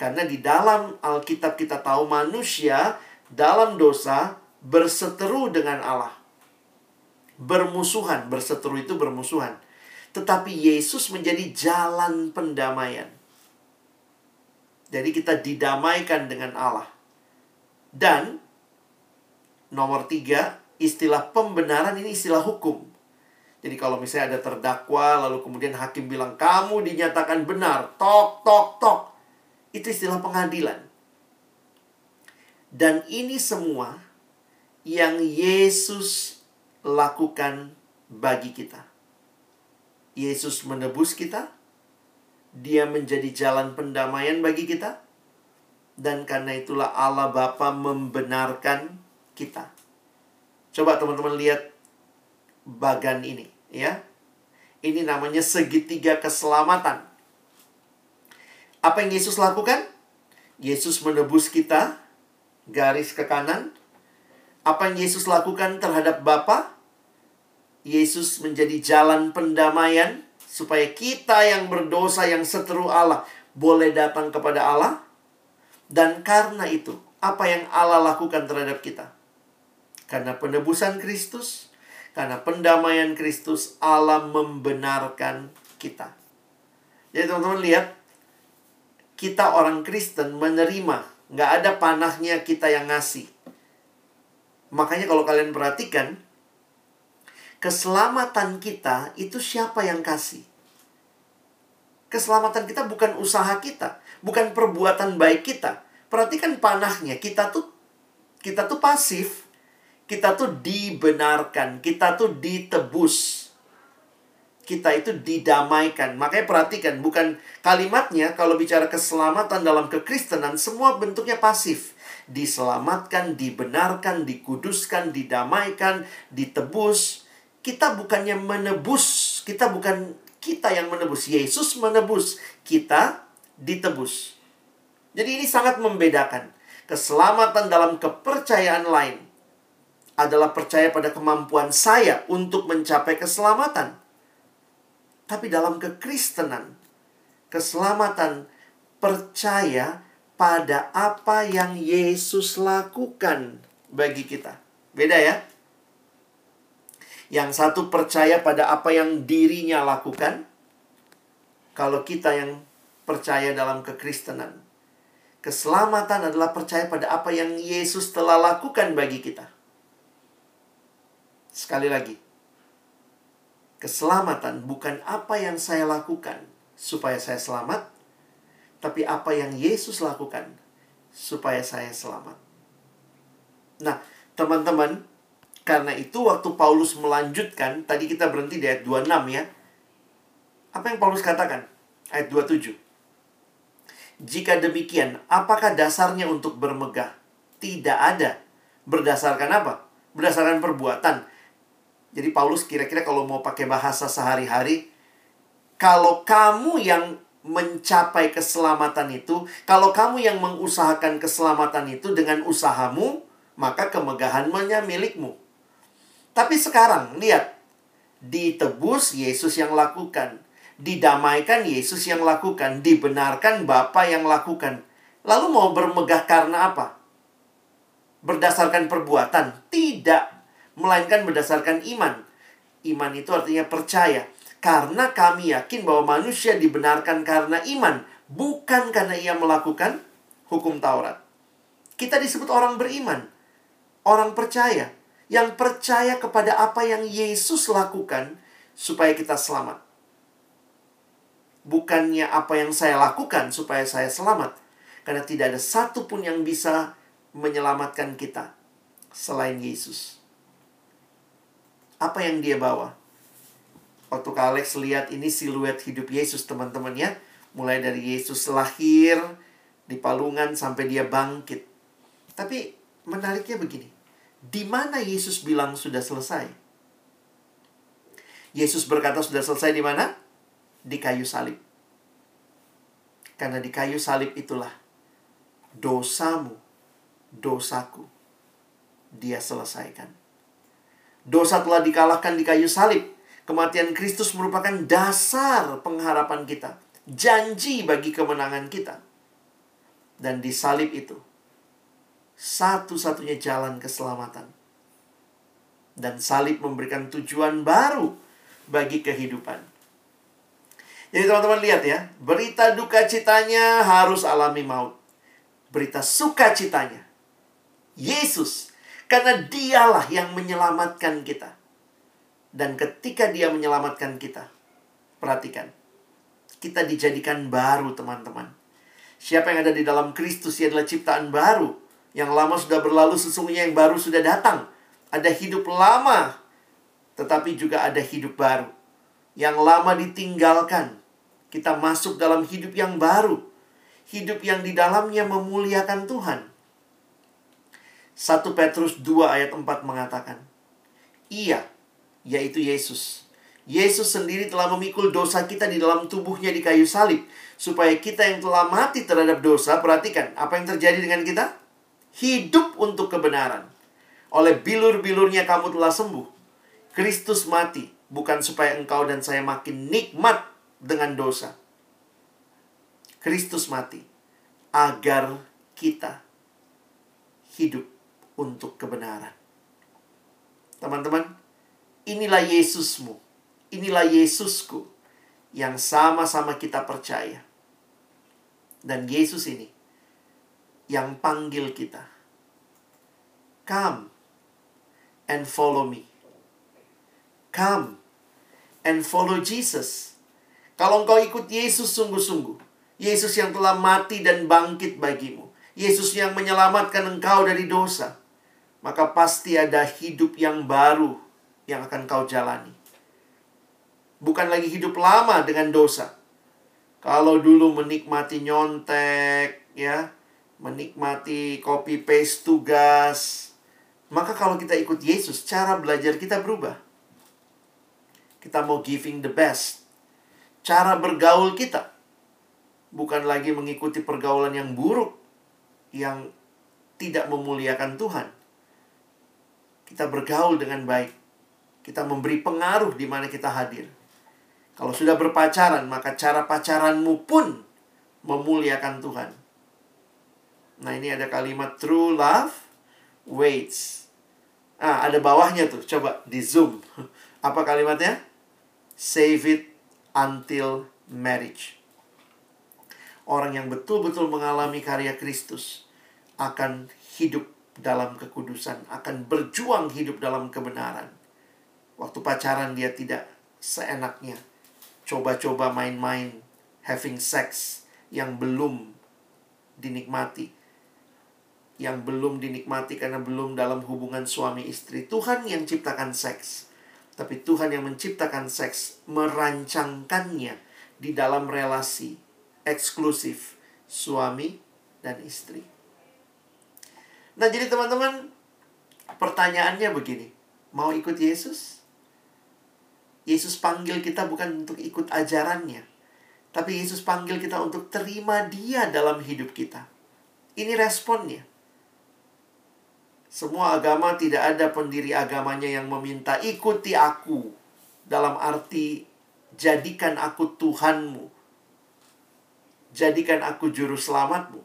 Karena di dalam Alkitab kita tahu manusia dalam dosa berseteru dengan Allah bermusuhan, berseteru itu bermusuhan. Tetapi Yesus menjadi jalan pendamaian. Jadi kita didamaikan dengan Allah. Dan nomor tiga, istilah pembenaran ini istilah hukum. Jadi kalau misalnya ada terdakwa, lalu kemudian hakim bilang, kamu dinyatakan benar, tok, tok, tok. Itu istilah pengadilan. Dan ini semua yang Yesus lakukan bagi kita. Yesus menebus kita, Dia menjadi jalan pendamaian bagi kita, dan karena itulah Allah Bapa membenarkan kita. Coba teman-teman lihat bagan ini, ya. Ini namanya segitiga keselamatan. Apa yang Yesus lakukan? Yesus menebus kita, garis ke kanan, apa yang Yesus lakukan terhadap Bapa? Yesus menjadi jalan pendamaian supaya kita yang berdosa yang seteru Allah boleh datang kepada Allah. Dan karena itu, apa yang Allah lakukan terhadap kita? Karena penebusan Kristus, karena pendamaian Kristus, Allah membenarkan kita. Jadi teman-teman lihat, kita orang Kristen menerima. Nggak ada panahnya kita yang ngasih. Makanya kalau kalian perhatikan, keselamatan kita itu siapa yang kasih? Keselamatan kita bukan usaha kita, bukan perbuatan baik kita. Perhatikan panahnya, kita tuh kita tuh pasif, kita tuh dibenarkan, kita tuh ditebus. Kita itu didamaikan. Makanya perhatikan, bukan kalimatnya kalau bicara keselamatan dalam kekristenan, semua bentuknya pasif diselamatkan, dibenarkan, dikuduskan, didamaikan, ditebus. Kita bukannya menebus, kita bukan kita yang menebus. Yesus menebus, kita ditebus. Jadi ini sangat membedakan. Keselamatan dalam kepercayaan lain adalah percaya pada kemampuan saya untuk mencapai keselamatan. Tapi dalam kekristenan, keselamatan percaya pada apa yang Yesus lakukan bagi kita. Beda ya? Yang satu percaya pada apa yang dirinya lakukan. Kalau kita yang percaya dalam kekristenan. Keselamatan adalah percaya pada apa yang Yesus telah lakukan bagi kita. Sekali lagi. Keselamatan bukan apa yang saya lakukan supaya saya selamat, tapi apa yang Yesus lakukan supaya saya selamat. Nah, teman-teman, karena itu waktu Paulus melanjutkan, tadi kita berhenti di ayat 26 ya. Apa yang Paulus katakan? Ayat 27. Jika demikian, apakah dasarnya untuk bermegah? Tidak ada. Berdasarkan apa? Berdasarkan perbuatan. Jadi Paulus kira-kira kalau mau pakai bahasa sehari-hari, kalau kamu yang mencapai keselamatan itu, kalau kamu yang mengusahakan keselamatan itu dengan usahamu, maka kemegahannya milikmu. Tapi sekarang, lihat. Ditebus Yesus yang lakukan. Didamaikan Yesus yang lakukan. Dibenarkan Bapa yang lakukan. Lalu mau bermegah karena apa? Berdasarkan perbuatan? Tidak. Melainkan berdasarkan iman. Iman itu artinya percaya karena kami yakin bahwa manusia dibenarkan karena iman, bukan karena ia melakukan hukum Taurat. Kita disebut orang beriman, orang percaya, yang percaya kepada apa yang Yesus lakukan supaya kita selamat. Bukannya apa yang saya lakukan supaya saya selamat. Karena tidak ada satupun yang bisa menyelamatkan kita selain Yesus. Apa yang dia bawa? Waktu Kak Alex lihat ini siluet hidup Yesus teman-teman ya. Mulai dari Yesus lahir di palungan sampai dia bangkit. Tapi menariknya begini. Di mana Yesus bilang sudah selesai? Yesus berkata sudah selesai di mana? Di kayu salib. Karena di kayu salib itulah dosamu, dosaku, dia selesaikan. Dosa telah dikalahkan di kayu salib. Kematian Kristus merupakan dasar pengharapan kita, janji bagi kemenangan kita. Dan di salib itu, satu-satunya jalan keselamatan. Dan salib memberikan tujuan baru bagi kehidupan. Jadi teman-teman lihat ya, berita duka citanya harus alami maut. Berita sukacitanya, Yesus, karena dialah yang menyelamatkan kita. Dan ketika dia menyelamatkan kita, perhatikan, kita dijadikan baru teman-teman. Siapa yang ada di dalam Kristus, adalah ciptaan baru. Yang lama sudah berlalu, sesungguhnya yang baru sudah datang. Ada hidup lama, tetapi juga ada hidup baru. Yang lama ditinggalkan, kita masuk dalam hidup yang baru. Hidup yang di dalamnya memuliakan Tuhan. 1 Petrus 2 ayat 4 mengatakan, Ia, yaitu Yesus. Yesus sendiri telah memikul dosa kita di dalam tubuhnya di kayu salib. Supaya kita yang telah mati terhadap dosa, perhatikan apa yang terjadi dengan kita? Hidup untuk kebenaran. Oleh bilur-bilurnya kamu telah sembuh. Kristus mati, bukan supaya engkau dan saya makin nikmat dengan dosa. Kristus mati agar kita hidup untuk kebenaran. Teman-teman, inilah Yesusmu, inilah Yesusku yang sama-sama kita percaya. Dan Yesus ini yang panggil kita. Come and follow me. Come and follow Jesus. Kalau engkau ikut Yesus sungguh-sungguh, Yesus yang telah mati dan bangkit bagimu, Yesus yang menyelamatkan engkau dari dosa, maka pasti ada hidup yang baru yang akan kau jalani. Bukan lagi hidup lama dengan dosa. Kalau dulu menikmati nyontek, ya, menikmati copy paste tugas, maka kalau kita ikut Yesus, cara belajar kita berubah. Kita mau giving the best. Cara bergaul kita bukan lagi mengikuti pergaulan yang buruk yang tidak memuliakan Tuhan kita bergaul dengan baik. Kita memberi pengaruh di mana kita hadir. Kalau sudah berpacaran, maka cara pacaranmu pun memuliakan Tuhan. Nah, ini ada kalimat true love waits. Ah, ada bawahnya tuh. Coba di zoom. Apa kalimatnya? Save it until marriage. Orang yang betul-betul mengalami karya Kristus akan hidup dalam kekudusan, akan berjuang hidup dalam kebenaran. Waktu pacaran dia tidak seenaknya coba-coba main-main, having sex yang belum dinikmati. Yang belum dinikmati karena belum dalam hubungan suami istri. Tuhan yang ciptakan seks. Tapi Tuhan yang menciptakan seks merancangkannya di dalam relasi eksklusif suami dan istri. Nah, jadi teman-teman, pertanyaannya begini. Mau ikut Yesus? Yesus panggil kita bukan untuk ikut ajarannya. Tapi Yesus panggil kita untuk terima dia dalam hidup kita. Ini responnya. Semua agama tidak ada pendiri agamanya yang meminta ikuti aku. Dalam arti jadikan aku Tuhanmu. Jadikan aku juru selamatmu.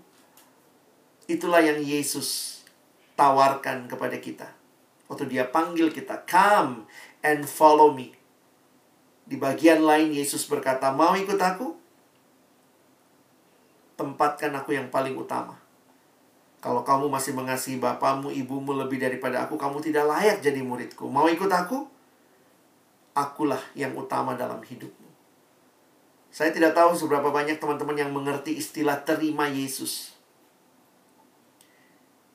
Itulah yang Yesus tawarkan kepada kita. Waktu dia panggil kita, come and follow me. Di bagian lain Yesus berkata, mau ikut aku? Tempatkan aku yang paling utama. Kalau kamu masih mengasihi bapamu, ibumu lebih daripada aku, kamu tidak layak jadi muridku. Mau ikut aku? akulah yang utama dalam hidupmu. Saya tidak tahu seberapa banyak teman-teman yang mengerti istilah terima Yesus.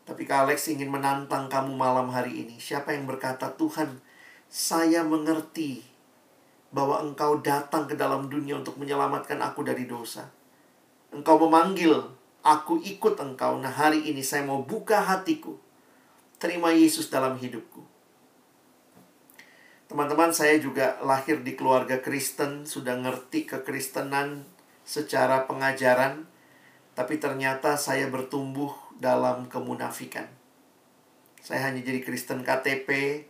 Tapi Kak Alex ingin menantang kamu malam hari ini. Siapa yang berkata, Tuhan, saya mengerti bahwa engkau datang ke dalam dunia untuk menyelamatkan aku dari dosa. Engkau memanggil, aku ikut engkau. Nah hari ini saya mau buka hatiku. Terima Yesus dalam hidupku. Teman-teman, saya juga lahir di keluarga Kristen, sudah ngerti kekristenan secara pengajaran, tapi ternyata saya bertumbuh dalam kemunafikan. Saya hanya jadi Kristen KTP,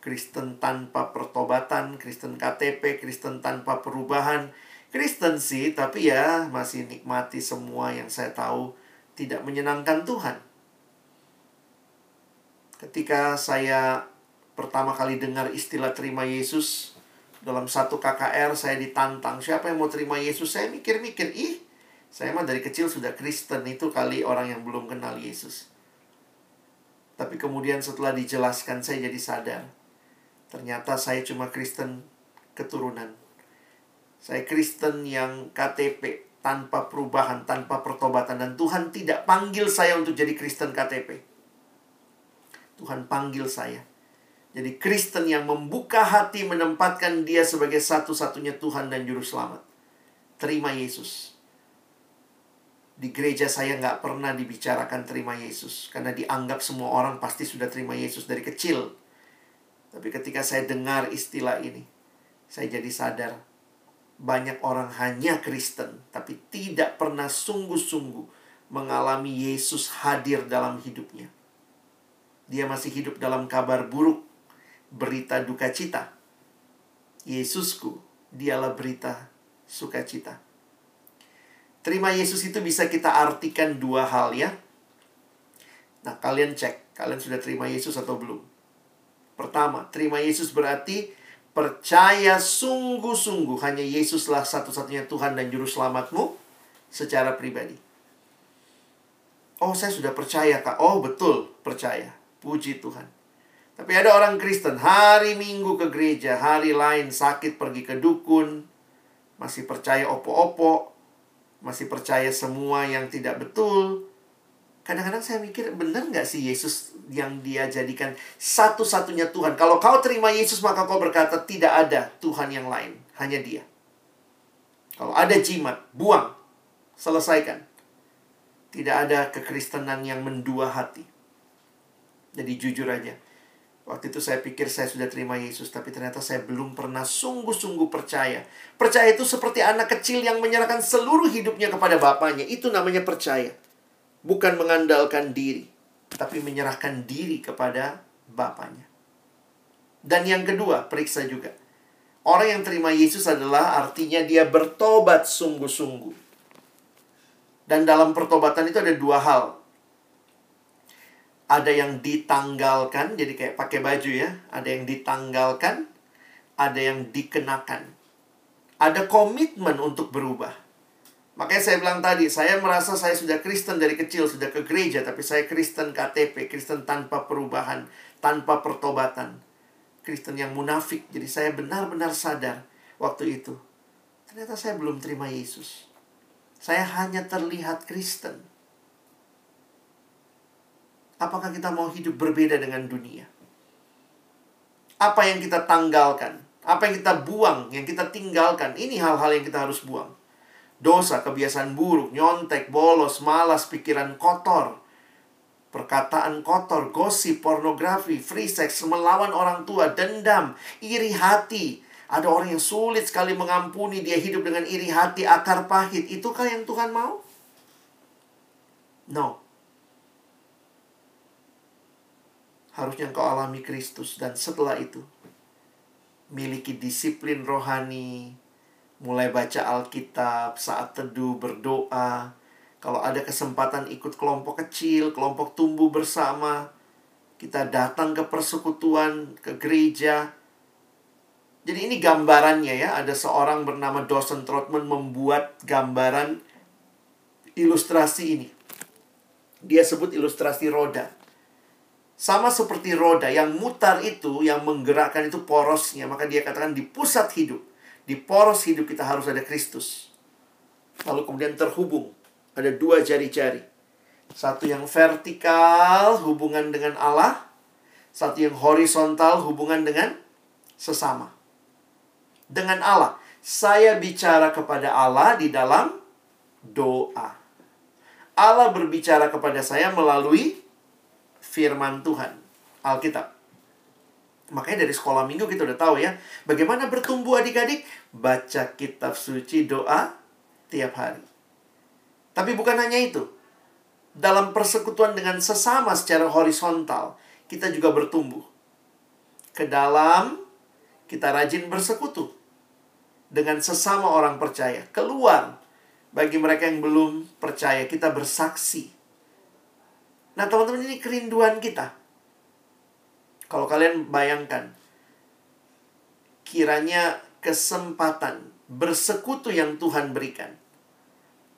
Kristen tanpa pertobatan, Kristen KTP, Kristen tanpa perubahan. Kristen sih, tapi ya masih nikmati semua yang saya tahu tidak menyenangkan Tuhan. Ketika saya pertama kali dengar istilah terima Yesus dalam satu KKR saya ditantang siapa yang mau terima Yesus? Saya mikir-mikir ih saya mah dari kecil sudah Kristen itu kali orang yang belum kenal Yesus. Tapi kemudian setelah dijelaskan saya jadi sadar ternyata saya cuma Kristen keturunan saya Kristen yang KTP tanpa perubahan tanpa pertobatan dan Tuhan tidak panggil saya untuk jadi Kristen KTP Tuhan panggil saya jadi Kristen yang membuka hati menempatkan dia sebagai satu-satunya Tuhan dan Juru Selamat. Terima Yesus. Di gereja saya nggak pernah dibicarakan terima Yesus. Karena dianggap semua orang pasti sudah terima Yesus dari kecil. Tapi ketika saya dengar istilah ini, saya jadi sadar. Banyak orang hanya Kristen, tapi tidak pernah sungguh-sungguh mengalami Yesus hadir dalam hidupnya. Dia masih hidup dalam kabar buruk berita duka cita. Yesusku, dialah berita sukacita. Terima Yesus itu bisa kita artikan dua hal ya. Nah, kalian cek, kalian sudah terima Yesus atau belum? Pertama, terima Yesus berarti percaya sungguh-sungguh hanya Yesuslah satu-satunya Tuhan dan Juru Selamatmu secara pribadi. Oh, saya sudah percaya, Kak. Oh, betul, percaya. Puji Tuhan. Tapi ada orang Kristen hari Minggu ke gereja, hari lain sakit pergi ke dukun, masih percaya opo-opo, masih percaya semua yang tidak betul. Kadang-kadang saya mikir, benar nggak sih Yesus yang dia jadikan satu-satunya Tuhan? Kalau kau terima Yesus, maka kau berkata, tidak ada Tuhan yang lain. Hanya dia. Kalau ada jimat, buang. Selesaikan. Tidak ada kekristenan yang mendua hati. Jadi jujur aja. Waktu itu saya pikir saya sudah terima Yesus, tapi ternyata saya belum pernah sungguh-sungguh percaya. Percaya itu seperti anak kecil yang menyerahkan seluruh hidupnya kepada bapaknya. Itu namanya percaya. Bukan mengandalkan diri, tapi menyerahkan diri kepada bapaknya. Dan yang kedua, periksa juga. Orang yang terima Yesus adalah artinya dia bertobat sungguh-sungguh. Dan dalam pertobatan itu ada dua hal ada yang ditanggalkan, jadi kayak pakai baju ya. Ada yang ditanggalkan, ada yang dikenakan. Ada komitmen untuk berubah. Makanya saya bilang tadi, saya merasa saya sudah Kristen dari kecil, sudah ke gereja, tapi saya Kristen KTP, Kristen tanpa perubahan, tanpa pertobatan. Kristen yang munafik. Jadi saya benar-benar sadar waktu itu. Ternyata saya belum terima Yesus. Saya hanya terlihat Kristen. Apakah kita mau hidup berbeda dengan dunia? Apa yang kita tanggalkan? Apa yang kita buang, yang kita tinggalkan? Ini hal-hal yang kita harus buang. Dosa, kebiasaan buruk, nyontek, bolos, malas, pikiran kotor, perkataan kotor, gosip, pornografi, free sex, melawan orang tua, dendam, iri hati. Ada orang yang sulit sekali mengampuni, dia hidup dengan iri hati, akar pahit. Itukah yang Tuhan mau? No. harusnya engkau alami Kristus dan setelah itu miliki disiplin rohani, mulai baca Alkitab, saat teduh, berdoa. Kalau ada kesempatan ikut kelompok kecil, kelompok tumbuh bersama, kita datang ke persekutuan, ke gereja. Jadi ini gambarannya ya, ada seorang bernama Dawson Trotman membuat gambaran ilustrasi ini. Dia sebut ilustrasi roda. Sama seperti roda yang mutar itu, yang menggerakkan itu porosnya. Maka dia katakan di pusat hidup. Di poros hidup kita harus ada Kristus. Lalu kemudian terhubung. Ada dua jari-jari. Satu yang vertikal hubungan dengan Allah. Satu yang horizontal hubungan dengan sesama. Dengan Allah. Saya bicara kepada Allah di dalam doa. Allah berbicara kepada saya melalui firman Tuhan, Alkitab. Makanya dari sekolah minggu kita udah tahu ya, bagaimana bertumbuh adik-adik? Baca kitab suci doa tiap hari. Tapi bukan hanya itu. Dalam persekutuan dengan sesama secara horizontal, kita juga bertumbuh. Ke dalam kita rajin bersekutu dengan sesama orang percaya. Keluar bagi mereka yang belum percaya, kita bersaksi. Nah, teman-teman, ini kerinduan kita. Kalau kalian bayangkan, kiranya kesempatan bersekutu yang Tuhan berikan.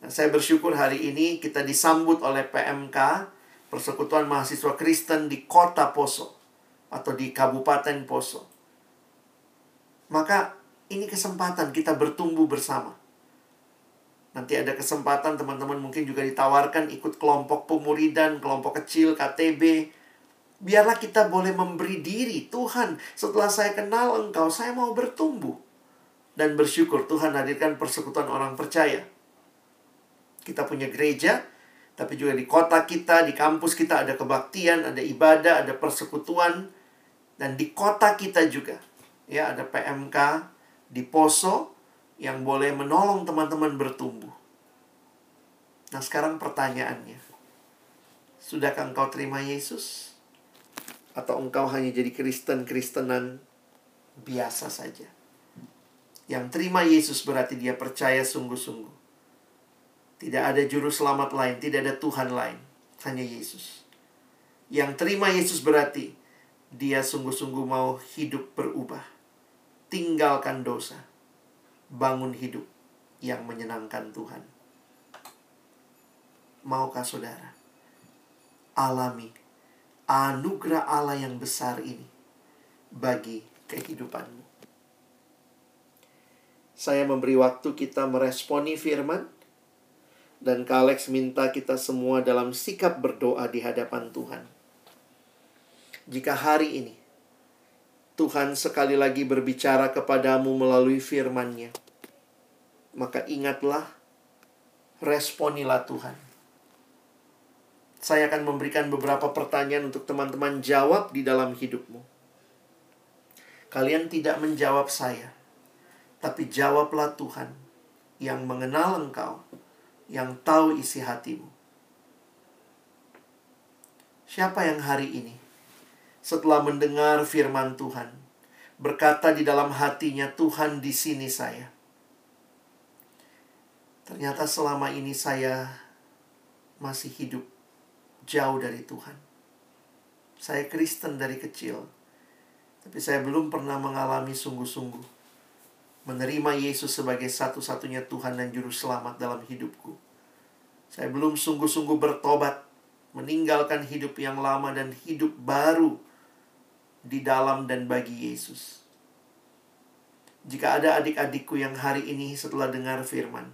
Nah, saya bersyukur hari ini kita disambut oleh PMK, Persekutuan Mahasiswa Kristen di Kota Poso atau di Kabupaten Poso. Maka ini kesempatan kita bertumbuh bersama. Nanti ada kesempatan teman-teman mungkin juga ditawarkan ikut kelompok pemuridan, kelompok kecil, KTB. Biarlah kita boleh memberi diri. Tuhan, setelah saya kenal engkau, saya mau bertumbuh. Dan bersyukur Tuhan hadirkan persekutuan orang percaya. Kita punya gereja, tapi juga di kota kita, di kampus kita ada kebaktian, ada ibadah, ada persekutuan. Dan di kota kita juga, ya ada PMK di Poso, yang boleh menolong teman-teman bertumbuh. Nah, sekarang pertanyaannya. Sudahkah engkau terima Yesus? Atau engkau hanya jadi Kristen-Kristenan biasa saja? Yang terima Yesus berarti dia percaya sungguh-sungguh. Tidak ada juru selamat lain, tidak ada Tuhan lain, hanya Yesus. Yang terima Yesus berarti dia sungguh-sungguh mau hidup berubah. Tinggalkan dosa bangun hidup yang menyenangkan Tuhan. Maukah saudara alami anugerah Allah yang besar ini bagi kehidupanmu? Saya memberi waktu kita meresponi firman dan Kak Alex minta kita semua dalam sikap berdoa di hadapan Tuhan. Jika hari ini Tuhan sekali lagi berbicara kepadamu melalui firman-Nya. Maka ingatlah, responilah Tuhan. Saya akan memberikan beberapa pertanyaan untuk teman-teman jawab di dalam hidupmu. Kalian tidak menjawab saya, tapi jawablah Tuhan yang mengenal engkau, yang tahu isi hatimu. Siapa yang hari ini setelah mendengar firman Tuhan, berkata di dalam hatinya, "Tuhan, di sini saya." Ternyata selama ini saya masih hidup jauh dari Tuhan. Saya Kristen dari kecil, tapi saya belum pernah mengalami sungguh-sungguh menerima Yesus sebagai satu-satunya Tuhan dan Juru Selamat dalam hidupku. Saya belum sungguh-sungguh bertobat, meninggalkan hidup yang lama dan hidup baru di dalam dan bagi Yesus. Jika ada adik-adikku yang hari ini setelah dengar firman,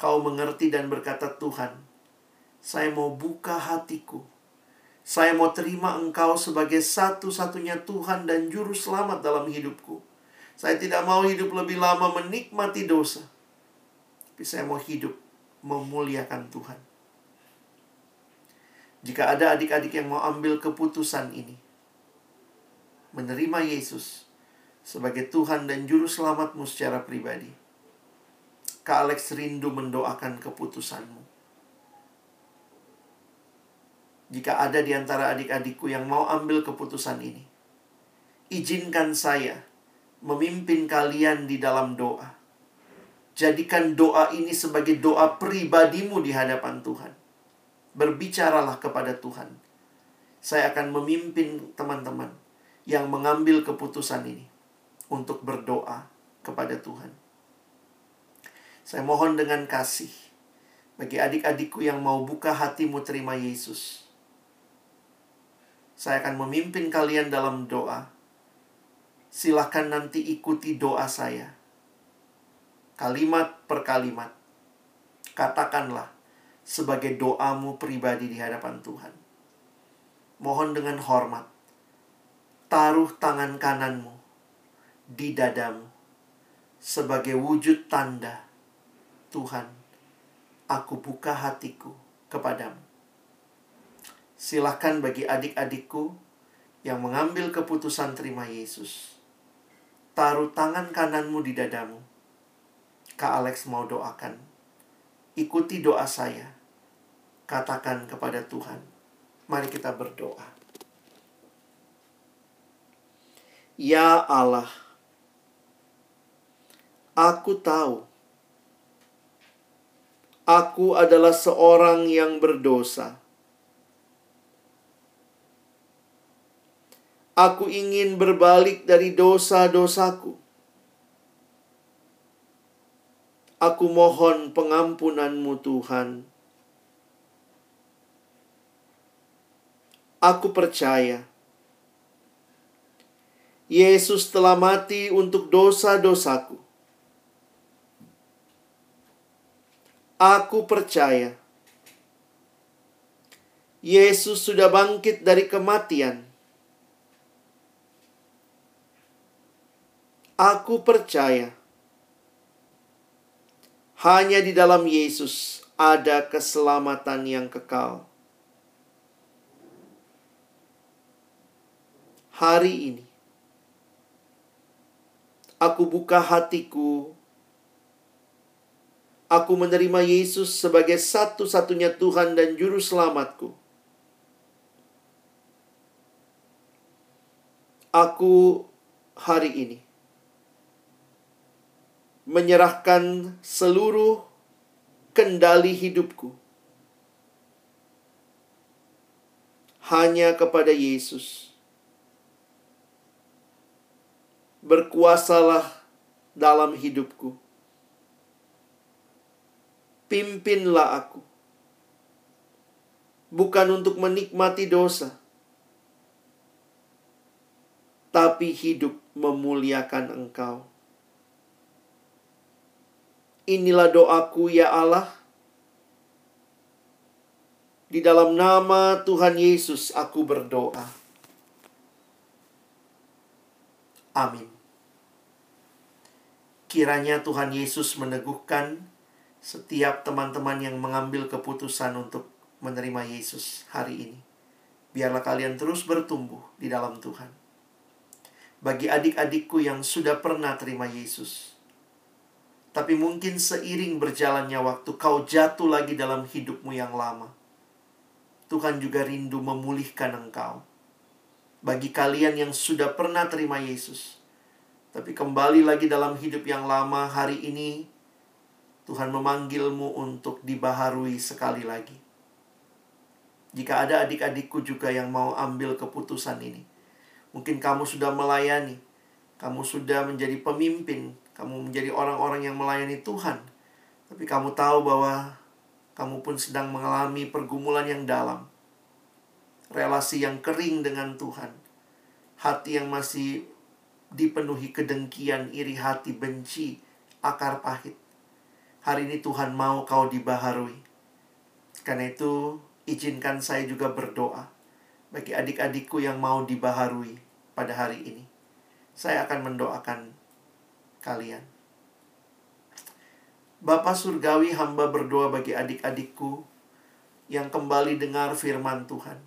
kau mengerti dan berkata, "Tuhan, saya mau buka hatiku. Saya mau terima Engkau sebagai satu-satunya Tuhan dan Juru Selamat dalam hidupku. Saya tidak mau hidup lebih lama menikmati dosa, tapi saya mau hidup memuliakan Tuhan." Jika ada adik-adik yang mau ambil keputusan ini, menerima Yesus sebagai Tuhan dan Juru Selamatmu secara pribadi. Kak Alex rindu mendoakan keputusanmu. Jika ada di antara adik-adikku yang mau ambil keputusan ini, izinkan saya memimpin kalian di dalam doa. Jadikan doa ini sebagai doa pribadimu di hadapan Tuhan. Berbicaralah kepada Tuhan. Saya akan memimpin teman-teman yang mengambil keputusan ini untuk berdoa kepada Tuhan. Saya mohon dengan kasih bagi adik-adikku yang mau buka hatimu terima Yesus. Saya akan memimpin kalian dalam doa. Silahkan nanti ikuti doa saya. Kalimat per kalimat. Katakanlah sebagai doamu pribadi di hadapan Tuhan. Mohon dengan hormat. Taruh tangan kananmu di dadamu sebagai wujud tanda Tuhan, aku buka hatiku kepadamu. Silahkan bagi adik-adikku yang mengambil keputusan terima Yesus. Taruh tangan kananmu di dadamu. Kak Alex mau doakan. Ikuti doa saya. Katakan kepada Tuhan. Mari kita berdoa. Ya Allah, aku tahu Aku adalah seorang yang berdosa. Aku ingin berbalik dari dosa-dosaku. Aku mohon pengampunanmu Tuhan. Aku percaya Yesus telah mati untuk dosa-dosaku. Aku percaya Yesus sudah bangkit dari kematian. Aku percaya hanya di dalam Yesus ada keselamatan yang kekal. Hari ini, aku buka hatiku Aku menerima Yesus sebagai satu-satunya Tuhan dan Juru Selamatku. Aku hari ini menyerahkan seluruh kendali hidupku hanya kepada Yesus. Berkuasalah dalam hidupku pimpinlah aku. Bukan untuk menikmati dosa, tapi hidup memuliakan Engkau. Inilah doaku, ya Allah. Di dalam nama Tuhan Yesus, aku berdoa. Amin. Kiranya Tuhan Yesus meneguhkan setiap teman-teman yang mengambil keputusan untuk menerima Yesus hari ini. Biarlah kalian terus bertumbuh di dalam Tuhan. Bagi adik-adikku yang sudah pernah terima Yesus, tapi mungkin seiring berjalannya waktu kau jatuh lagi dalam hidupmu yang lama. Tuhan juga rindu memulihkan engkau. Bagi kalian yang sudah pernah terima Yesus, tapi kembali lagi dalam hidup yang lama hari ini, Tuhan memanggilmu untuk dibaharui sekali lagi. Jika ada adik-adikku juga yang mau ambil keputusan ini, mungkin kamu sudah melayani, kamu sudah menjadi pemimpin, kamu menjadi orang-orang yang melayani Tuhan, tapi kamu tahu bahwa kamu pun sedang mengalami pergumulan yang dalam, relasi yang kering dengan Tuhan, hati yang masih dipenuhi kedengkian, iri hati, benci, akar pahit Hari ini Tuhan mau kau dibaharui. Karena itu, izinkan saya juga berdoa bagi adik-adikku yang mau dibaharui pada hari ini. Saya akan mendoakan kalian. Bapak Surgawi hamba berdoa bagi adik-adikku yang kembali dengar firman Tuhan.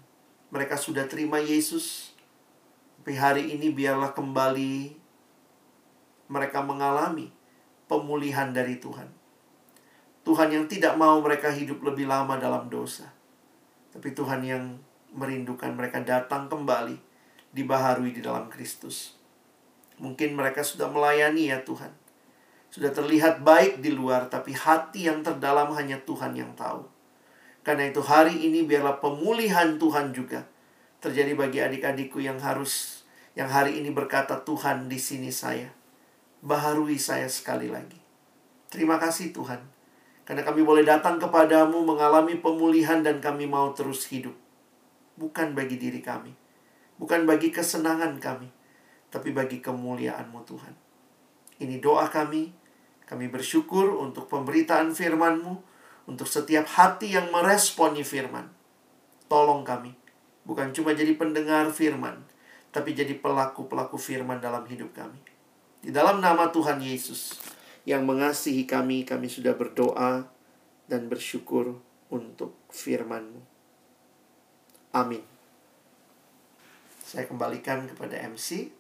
Mereka sudah terima Yesus, tapi hari ini biarlah kembali mereka mengalami pemulihan dari Tuhan. Tuhan yang tidak mau mereka hidup lebih lama dalam dosa. Tapi Tuhan yang merindukan mereka datang kembali dibaharui di dalam Kristus. Mungkin mereka sudah melayani ya Tuhan. Sudah terlihat baik di luar, tapi hati yang terdalam hanya Tuhan yang tahu. Karena itu hari ini biarlah pemulihan Tuhan juga terjadi bagi adik-adikku yang harus yang hari ini berkata Tuhan di sini saya. Baharui saya sekali lagi. Terima kasih Tuhan. Karena kami boleh datang kepadamu mengalami pemulihan dan kami mau terus hidup. Bukan bagi diri kami. Bukan bagi kesenangan kami, tapi bagi kemuliaan-Mu Tuhan. Ini doa kami. Kami bersyukur untuk pemberitaan firman-Mu, untuk setiap hati yang meresponi firman. Tolong kami, bukan cuma jadi pendengar firman, tapi jadi pelaku-pelaku firman dalam hidup kami. Di dalam nama Tuhan Yesus yang mengasihi kami, kami sudah berdoa dan bersyukur untuk firman-Mu. Amin. Saya kembalikan kepada MC.